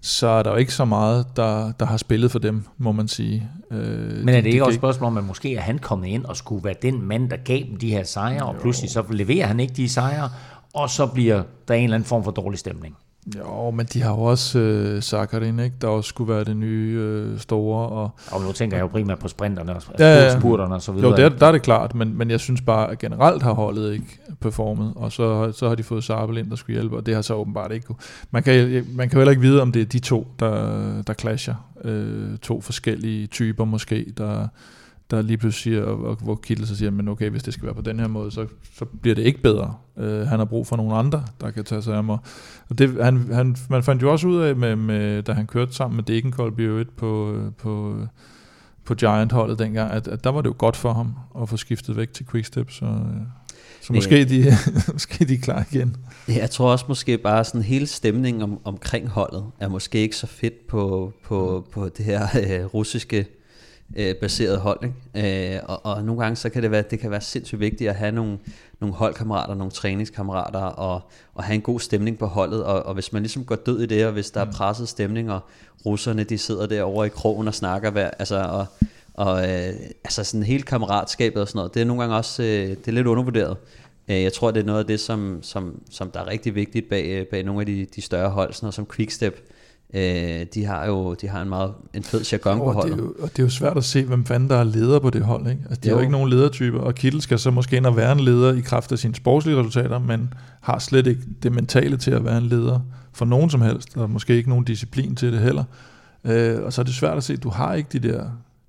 så er der jo ikke så meget, der, der har spillet for dem, må man sige. Øh, Men er det de, ikke de også et spørgsmål om, at måske er han kommet ind og skulle være den mand, der gav dem de her sejre, og pludselig så leverer han ikke de sejre, og så bliver der en eller anden form for dårlig stemning? Jo, men de har jo også øh, Sakharin, ikke? der også skulle være det nye øh, store. Og, og nu tænker jeg jo primært på sprinterne og ja, spurterne og så videre. Jo, der, der er det klart, men, men jeg synes bare, at generelt har holdet ikke performet, og så, så har de fået Sabel ind, der skulle hjælpe, og det har så åbenbart ikke Man kan, man kan jo heller ikke vide, om det er de to, der, der clasher. Øh, to forskellige typer måske, der der lige pludselig siger, og, og hvor Kittel så siger, men okay, hvis det skal være på den her måde, så, så bliver det ikke bedre. Uh, han har brug for nogle andre, der kan tage sig af mig. Og det, han, han, man fandt jo også ud af, med, med, da han kørte sammen med Degenkolb i på, på, på Giant-holdet dengang, at, at der var det jo godt for ham at få skiftet væk til Quickstep, så... Så måske, de, måske de er klar igen. Jeg tror også måske bare sådan hele stemningen om, omkring holdet er måske ikke så fedt på, på, på det her øh, russiske øh, baseret hold. Ikke? Øh, og, og nogle gange så kan det være, det kan være sindssygt vigtigt at have nogle, nogle holdkammerater, nogle træningskammerater og, og have en god stemning på holdet. Og, og hvis man ligesom går død i det, og hvis der er mm. presset stemning, og russerne de sidder derovre i krogen og snakker, hver, altså, og, og øh, altså sådan hele kammeratskabet og sådan noget, det er nogle gange også øh, det er lidt undervurderet. Øh, jeg tror, det er noget af det, som, som, som der er rigtig vigtigt bag, bag nogle af de, de større hold, sådan noget som Quickstep, Øh, de har jo de har en meget en fed jargon på holdet. Det er jo, og det er jo svært at se, hvem fanden der er leder på det hold. Ikke? Altså, de jo. har jo ikke nogen ledertyper, og Kittel skal så måske ind og være en leder i kraft af sine sportslige resultater, men har slet ikke det mentale til at være en leder for nogen som helst, og måske ikke nogen disciplin til det heller. Øh, og så er det svært at se, du har ikke de der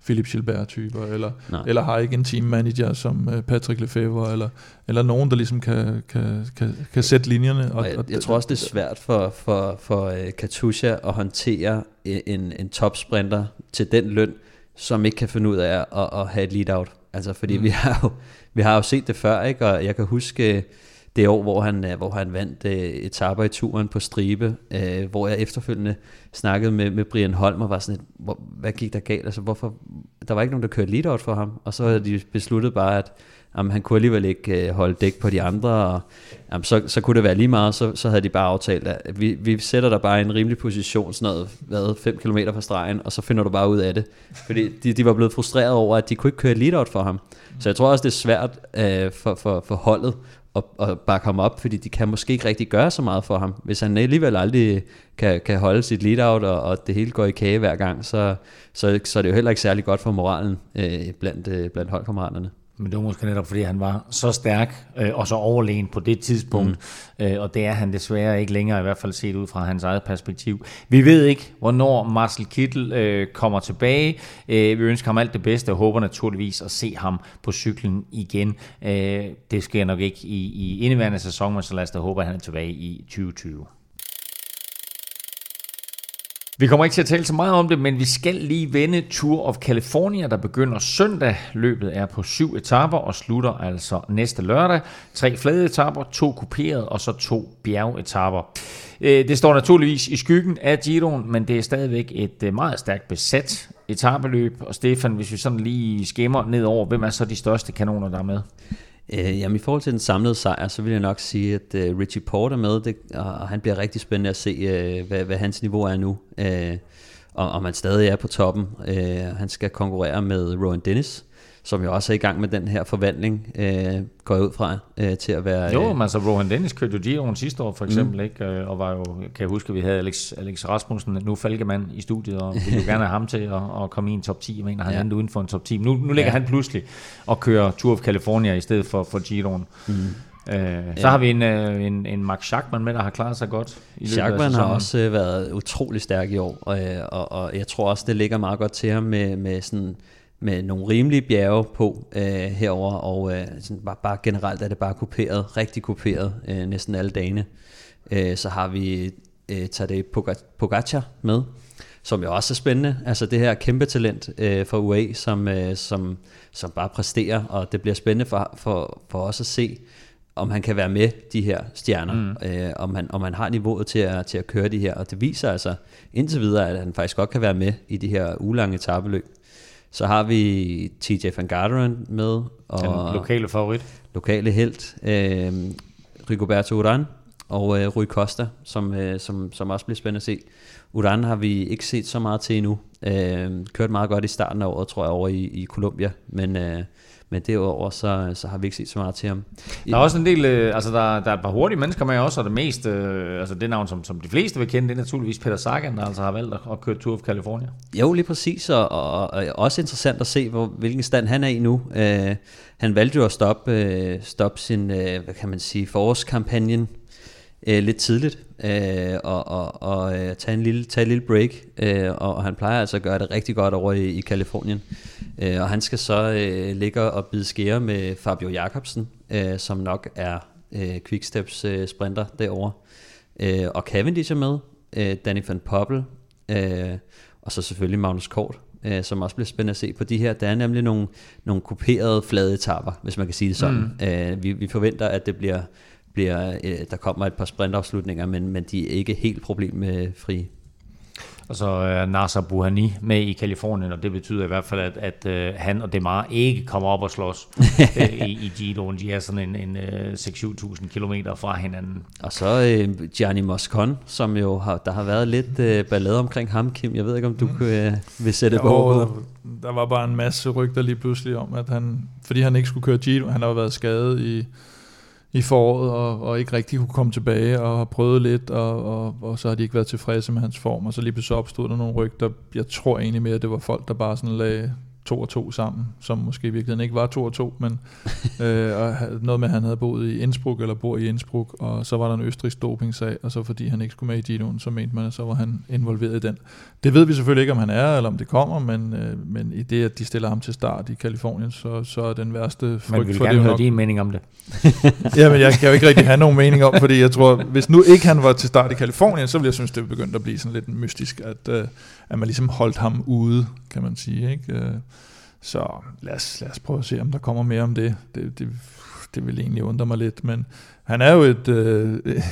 Philip Gilbert-typer, eller, eller har ikke en team manager som uh, Patrick Lefebvre, eller, eller nogen, der ligesom kan, kan, kan, kan sætte linjerne. Og, og jeg, jeg tror også, det er svært for, for, for uh, Katusha at håndtere en, en topsprinter til den løn, som ikke kan finde ud af at, at have et lead-out. Altså, fordi mm. vi, har jo, vi har jo set det før, ikke? og jeg kan huske det år, hvor han, øh, hvor han vandt øh, etaper i turen på stribe, øh, hvor jeg efterfølgende snakkede med, med Brian Holm og var sådan, et, hvor, hvad gik der galt? Altså, hvorfor, der var ikke nogen, der kørte lead for ham, og så havde de besluttet bare, at jamen, han kunne alligevel ikke øh, holde dæk på de andre, og jamen, så, så kunne det være lige meget, så, så havde de bare aftalt, at vi, vi sætter dig bare i en rimelig position, sådan noget, hvad, 5 km fra stregen, og så finder du bare ud af det. Fordi de, de var blevet frustreret over, at de kunne ikke køre lead for ham. Så jeg tror også, det er svært øh, for, for, for holdet og, og bakke ham op, fordi de kan måske ikke rigtig gøre så meget for ham. Hvis han alligevel aldrig kan, kan holde sit lead-out, og, og det hele går i kage hver gang, så, så, så er det jo heller ikke særlig godt for moralen øh, blandt, øh, blandt holdkammeraterne. Men det var måske netop, fordi han var så stærk øh, og så overlegen på det tidspunkt. Mm. Øh, og det er han desværre ikke længere, i hvert fald set ud fra hans eget perspektiv. Vi ved ikke, hvornår Marcel Kittel øh, kommer tilbage. Øh, vi ønsker ham alt det bedste og håber naturligvis at se ham på cyklen igen. Øh, det sker nok ikke i, i indeværende sæson, men så lad os da håbe, at han er tilbage i 2020. Vi kommer ikke til at tale så meget om det, men vi skal lige vende Tour of California, der begynder søndag. Løbet er på syv etaper og slutter altså næste lørdag. Tre flade etaper, to kuperede og så to bjergetapper. Øh, det står naturligvis i skyggen af Giroen, men det er stadigvæk et øh, meget stærkt besat etabeløb. Og Stefan, hvis vi sådan lige skimmer ned over, hvem er så de største kanoner, der er med? Øh, jamen i forhold til den samlede sejr, så vil jeg nok sige, at øh, Richie Porter med, det, og han bliver rigtig spændende at se, øh, hvad, hvad hans niveau er nu. Øh, og om han stadig er på toppen. Øh, han skal konkurrere med Rowan Dennis, som jo også er i gang med den her forvandling, øh, går jeg ud fra, øh, til at være... Jo, øh, men altså Rohan Dennis kørte jo Giroen sidste år for eksempel, mm. ikke? Øh, og var jo, kan jeg huske, at vi havde Alex, Alex Rasmussen, nu Falkemand i studiet, og ville jo gerne have ham til at, at komme i en top 10. Jeg mener, han ja. endte uden for en top 10. Nu, nu ligger ja. han pludselig og kører Tour of California i stedet for, for Giroen. Mm. Øh, så ja. har vi en, øh, en, en Max Schachmann med, der har klaret sig godt. I Schachmann har også øh, været utrolig stærk i år, og, og, og jeg tror også, det ligger meget godt til ham med, med sådan med nogle rimelige bjerge på øh, herover og øh, sådan bare, bare generelt er det bare kuperet, rigtig kuperet øh, næsten alle dagene. Øh, så har vi øh, Tadej Pogacar med, som jo også er spændende. Altså det her kæmpe talent øh, for UAE, som, øh, som, som bare præsterer, og det bliver spændende for, for, for os at se, om han kan være med de her stjerner, mm. øh, om, han, om han har niveauet til at, til at køre de her, og det viser altså indtil videre, at han faktisk godt kan være med i de her ulange tabeløb. Så har vi TJ Van Garderen med. Og Den lokale favorit. Lokale held. Øh, Rigoberto Uran og øh, Rui Costa, som, øh, som, som også bliver spændende at se. Uran har vi ikke set så meget til endnu. Øh, kørt meget godt i starten af året, tror jeg, over i, i Colombia. Men, øh, men derudover, så, så har vi ikke set så meget til ham. Der er også en del, øh, altså der, der er et par hurtige mennesker med også, og det mest, øh, altså det navn, som, som de fleste vil kende, det er naturligvis Peter Sagan, der altså har valgt at, køre Tour of California. Jo, lige præcis, og, og, og også interessant at se, hvor, hvilken stand han er i nu. Øh, han valgte jo at stoppe, øh, stoppe sin, øh, hvad kan man sige, forårskampagnen øh, lidt tidligt øh, og, og, og øh, tage, en lille, tage en lille break. Øh, og, og han plejer altså at gøre det rigtig godt over i, i Kalifornien. Øh, og han skal så øh, ligge og bide skære med Fabio Jacobsen, øh, som nok er øh, Quicksteps øh, sprinter derovre. Øh, og Cavendish er med, øh, Danny van Poppel, øh, og så selvfølgelig Magnus Kort, øh, som også bliver spændende at se på de her. Der er nemlig nogle, nogle kuperede flade etapper, hvis man kan sige det sådan. Mm. Øh, vi, vi forventer, at det bliver bliver, øh, der kommer et par sprintafslutninger, men, men de er ikke helt problemfri. Og så er Nasser Buhani med i Kalifornien, og det betyder i hvert fald, at, at uh, han og Demar ikke kommer op og slås uh, i, i Giroen. De er sådan en, en uh, 6-7.000 kilometer fra hinanden. Og så uh, Gianni Moscon, som jo har, der har været lidt uh, ballade omkring ham, Kim. Jeg ved ikke, om du uh, vil sætte på der, der var bare en masse rygter lige pludselig om, at han, fordi han ikke skulle køre Giro, han har været skadet i i foråret, og, og ikke rigtig kunne komme tilbage, og har prøvet lidt, og, og, og så har de ikke været tilfredse med hans form, og så lige pludselig opstod der nogle rygter. Jeg tror egentlig mere, at det var folk, der bare sådan lagde to og to sammen, som måske i virkeligheden ikke var to og to, men øh, og noget med, at han havde boet i Innsbruck, eller bor i Innsbruck, og så var der en østrisk dopingsag, og så fordi han ikke skulle med i Giroen, så mente man, at så var han involveret i den. Det ved vi selvfølgelig ikke, om han er, eller om det kommer, men, øh, men i det, at de stiller ham til start i Kalifornien, så, så er den værste frygt men vi vil for gerne det høre nok... din mening om det. Jamen, jeg kan jo ikke rigtig have nogen mening om, fordi jeg tror, hvis nu ikke han var til start i Kalifornien, så ville jeg synes, det begyndte at blive sådan lidt mystisk, at, øh, at man ligesom holdt ham ude, kan man sige, ikke? Øh, så lad os, lad os prøve at se, om der kommer mere om det. Det, det, det vil egentlig undre mig lidt, men han er jo et, øh, et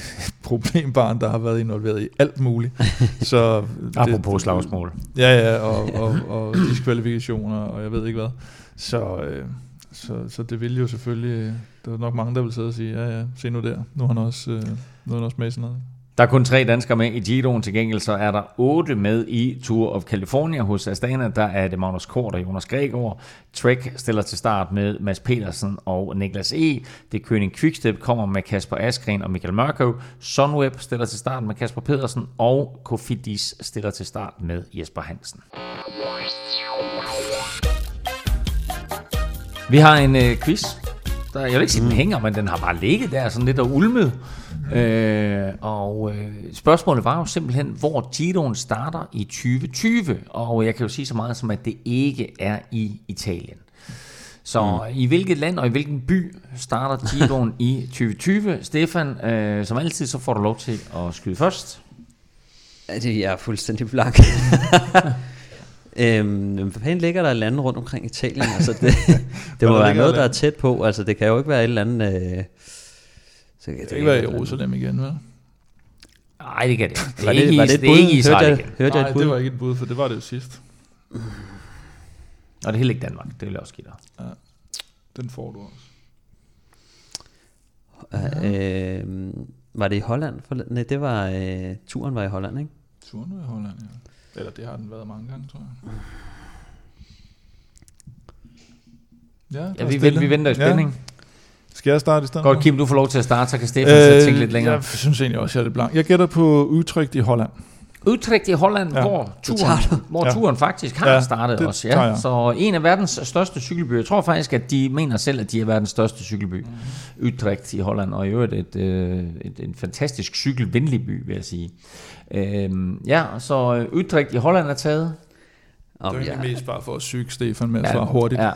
problembarn, der har været involveret i alt muligt. Så Apropos slagsmål. Ja, ja, og, og, og diskvalifikationer, og jeg ved ikke hvad. Så, øh, så, så det vil jo selvfølgelig, der er nok mange, der vil sidde og sige, ja, ja, se nu der, nu er han også, øh, nu er han også med i sådan noget. Der er kun tre danskere med i Giroen. Til gengæld så er der otte med i Tour of California hos Astana. Der er det Magnus Kort og Jonas Gregor. Trek stiller til start med Mads Petersen og Niklas E. Det Køning Quickstep kommer med Kasper Askren og Michael Mørkøv. Sunweb stiller til start med Kasper Pedersen. Og Kofidis stiller til start med Jesper Hansen. Vi har en øh, quiz. Der, jeg vil ikke sige, den hænger, men den har bare ligget der sådan lidt og ulmet. Øh, og øh, spørgsmålet var jo simpelthen, hvor Giroen starter i 2020. Og jeg kan jo sige så meget som, at det ikke er i Italien. Så mm. i hvilket land og i hvilken by starter Giroen i 2020? Stefan, øh, som altid, så får du lov til at skyde først. Ja, det jeg er fuldstændig blank. øhm, hvad fanden ligger der i lande rundt omkring Italien? Altså, det, det må være noget, der? der er tæt på. Altså, det kan jo ikke være et eller andet... Øh, så kan Det kan ikke være i Jerusalem igen, vel? Nej, det kan det. ikke. Det er Var ikke, det, i- var det et det er bud? ikke i Hørte Israel jeg, igen. hørte jeg Nej, et bud? det var ikke et bud, for det var det jo sidst. Og det er heller ikke Danmark, det vil jeg også give dig. Den får du også. Øh, var det i Holland? For, nej, det var... Øh, turen var i Holland, ikke? Turen i Holland, ja. Eller det har den været mange gange, tror jeg. Ja, Ja, vi, vi venter i spænding. Ja. Skal jeg starte i stedet? Godt? Kim, du får lov til at starte, så kan Stefan øh, tænke lidt længere. Jeg synes egentlig også, jeg er lidt blank. Jeg gætter på Utrecht i Holland. Utrecht i Holland, ja. Hvor, turen, hvor Ja. turen faktisk har Ja, startet det også. Ja. Så en af verdens største cykelbyer. Jeg tror faktisk, at de mener selv, at de er verdens største cykelby. Mm. Utrecht i Holland, og i øvrigt et, øh, et, en fantastisk cykelvenlig by, vil jeg sige. Øhm, ja, så Utrecht i Holland er taget. Om, det er ja, ja. mest bare for at syge Stefan med at svare hurtigt. Ja,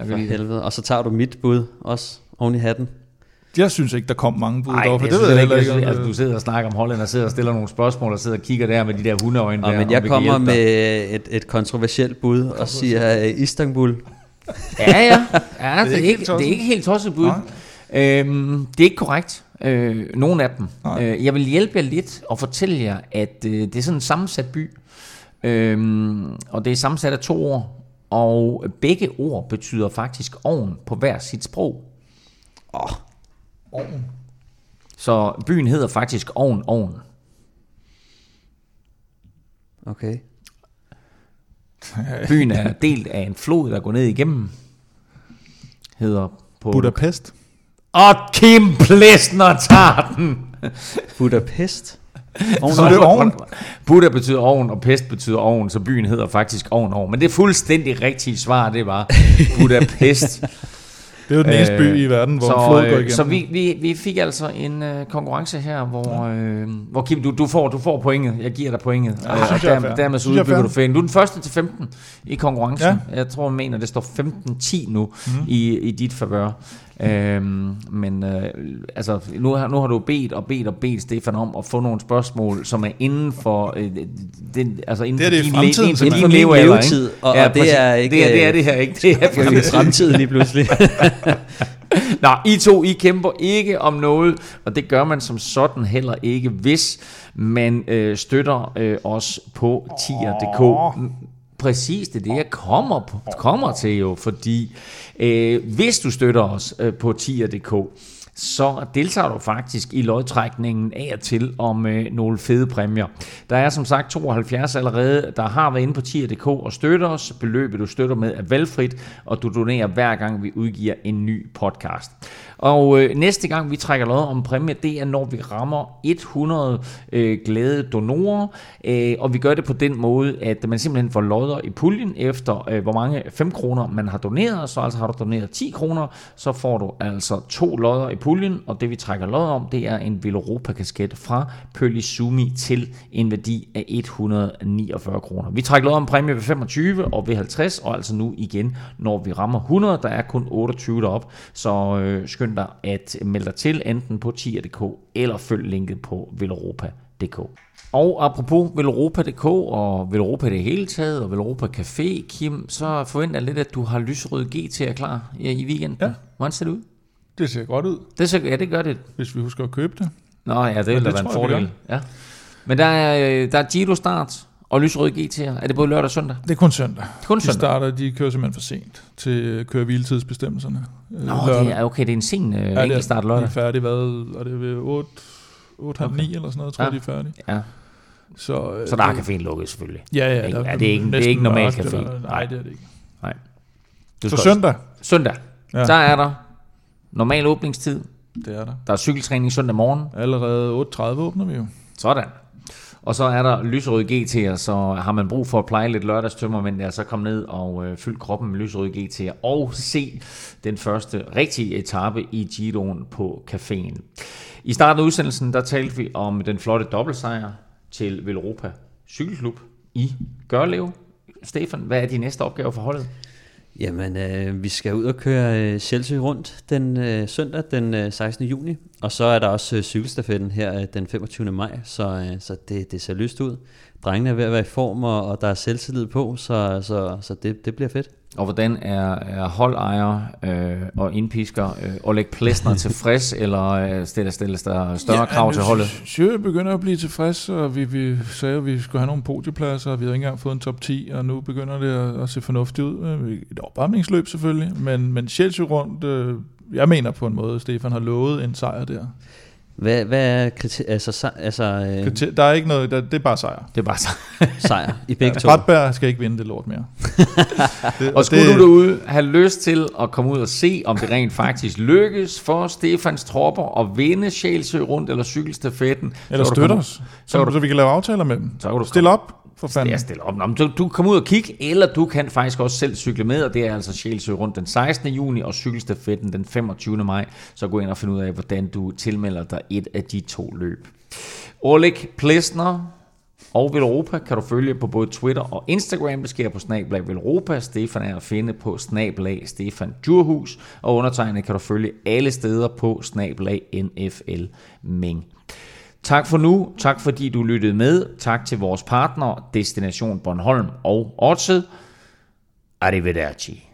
for helvede. Og så tager du mit bud også oven i hatten. Jeg synes ikke, der kom mange bud derovre, for det, det, det ved jeg ikke. heller Jeg ikke. altså, det- du sidder og snakker om Holland, og sidder og stiller nogle spørgsmål, og sidder og kigger der med de der hundeøjne Og der. men jeg kommer med et, et kontroversielt bud og siger øh, Istanbul. Ja, ja. ja det, er ikke ikke, helt det er ikke helt tosset bud. Nej. Øhm, det er ikke korrekt. Øh, nogle af dem. Nej. Øh, jeg vil hjælpe jer lidt og fortælle jer, at øh, det er sådan en sammensat by. Øhm, og det er sammensat af to ord. Og begge ord betyder faktisk ovn på hver sit sprog. Åh, ovn. Så byen hedder faktisk Ovn Ovn. Okay. Byen er delt af en flod, der går ned igennem. Hedder på... Budapest. Og Kim Plesner tager den. Budapest. Så er det ovn. Buddha betyder ovn, og pest betyder ovn, så byen hedder faktisk ovn ovn. Men det er fuldstændig rigtige svar, det var Budapest. Det er jo den eneste by i verden, hvor så, en flod går øh, igennem. Så vi, vi, vi fik altså en øh, konkurrence her, hvor, øh, hvor Kim, du, du, får, du får pointet. Jeg giver dig pointet. Ja, Øh, og synes jeg er dermed, så er udbygger du ferien. Du er den første til 15 i konkurrencen. Ja. Jeg tror, jeg mener, det står 15-10 nu mm. i, i dit favør. Øhm, men øh, altså, nu, har, nu har du bedt og bedt og bedt Stefan om at få nogle spørgsmål, som er inden for øh, den, altså inden Det er for det din, fremtiden, din, simpelthen. din For levetid, ikke? og- og det præcis. er ikke, det, er, det er det her ikke. Det er i fremtiden lige pludselig. Nå, I to, I kæmper ikke om noget, og det gør man som sådan heller ikke, hvis man øh, støtter øh, os på tier.dk. Præcis, det er det, jeg kommer, kommer til jo, fordi øh, hvis du støtter os øh, på tier.dk, så deltager du faktisk i lodtrækningen af og til om øh, nogle fede præmier. Der er som sagt 72 allerede, der har været inde på tier.dk og støtter os. Beløbet du støtter med er valgfrit, og du donerer hver gang vi udgiver en ny podcast. Og øh, næste gang vi trækker lod om præmie, det er når vi rammer 100 øh, glade donorer, øh, og vi gør det på den måde, at man simpelthen får lodder i puljen efter øh, hvor mange 5 kroner man har doneret, så altså har du doneret 10 kroner, så får du altså to lodder i puljen, og det vi trækker lod om, det er en Veloropa kasket fra Pølisumi til en værdi af 149 kroner. Vi trækker lod om præmie ved 25 og ved 50, og altså nu igen, når vi rammer 100, der er kun 28 derop, så øh, skynd dig at melde dig til enten på tier.dk eller følg linket på veloropa.dk. Og apropos Veloropa.dk og Veloropa i det hele taget, og Veloropa Café, Kim, så forventer jeg lidt, at du har lyserød GT er klar i, i weekenden. Ja. Hvordan ser det ud? Det ser godt ud, Det ser, ja, det gør det. hvis vi husker at købe det. Nå ja, det vil Men da være en fordel. Ja. Men der er, øh, der er Giro start og lyserød GT. Er det både lørdag og søndag? Det er kun søndag. Kun De søndag. starter, de kører simpelthen for sent til køre hviletidsbestemmelserne. øh, Nå, det er okay, det er en sen øh, ja, enkeltstart De lørdag. er færdige, hvad? Og det er ved 8, 8 okay. 9 eller sådan noget, tror jeg, Ja. de er færdige. Ja, Så, øh, så der er caféen lukket selvfølgelig. Ja, ja. Der Ja, det er ikke- det er ikke normal mørkt, café. Nej. Nej, det er det ikke. Du Så søndag, Søndag, ja. der er der normal åbningstid. det er der. Der er cykeltræning søndag morgen. Allerede 8.30 åbner vi jo. Sådan. Og så er der lyserøde GT'er, så har man brug for at pleje lidt lørdagstømmer, men så kom ned og øh, fyld kroppen med lyserøde GT'er og se den første rigtige etape i Giroen på caféen. I starten af udsendelsen, der talte vi om den flotte dobbeltsejr til Velropa Cykelklub i Gørlev. Stefan, hvad er de næste opgaver for holdet? Jamen, øh, vi skal ud og køre øh, Chelsea rundt den øh, søndag den øh, 16. juni, og så er der også øh, cykelstafetten her øh, den 25. maj, så, øh, så det, det ser lyst ud. Drengene er ved at være i form, og, og der er selvtillid på, så, så, så det, det bliver fedt. Og hvordan er, er holdejer øh, og indpisker øh, Oleg Plesner tilfreds, eller øh, stilles, stilles der større ja, krav til holdet? Sjø begynder at blive tilfreds, og vi, vi sagde, at vi skulle have nogle podiepladser, og vi har ikke engang fået en top 10, og nu begynder det at, at se fornuftigt ud. Et opvarmningsløb selvfølgelig, men, men Chelsea rundt, øh, jeg mener på en måde, Stefan har lovet en sejr der. Hvad, hvad er kriter- altså, altså, øh, Kriter- der er ikke noget, der, det er bare sejr. Det er bare så. sejr i begge Ja, to? Bratberg skal ikke vinde det lort mere. det, Og skulle du derude have lyst til at komme ud og se, om det rent faktisk lykkes for Stefans tropper at vinde Sjælsø rundt eller cykelstafetten, Eller støtte os, så så, så vi kan lave aftaler med dem. Så kan du Stil op, for fanden. Jeg stiller op. Nå, du, du kan komme ud og kigge, eller du kan faktisk også selv cykle med, og det er altså Sjælsø rundt den 16. juni og cykelstafetten den 25. maj. Så gå ind og find ud af, hvordan du tilmelder dig et af de to løb. Oleg Plesner og Velropa kan du følge på både Twitter og Instagram. Det sker på snablag Velropa. Stefan er at finde på snablag Stefan Djurhus. Og undertegnet kan du følge alle steder på snablag NFL Ming. Tak for nu. Tak fordi du lyttede med. Tak til vores partner, Destination Bornholm og Odset. Arrivederci.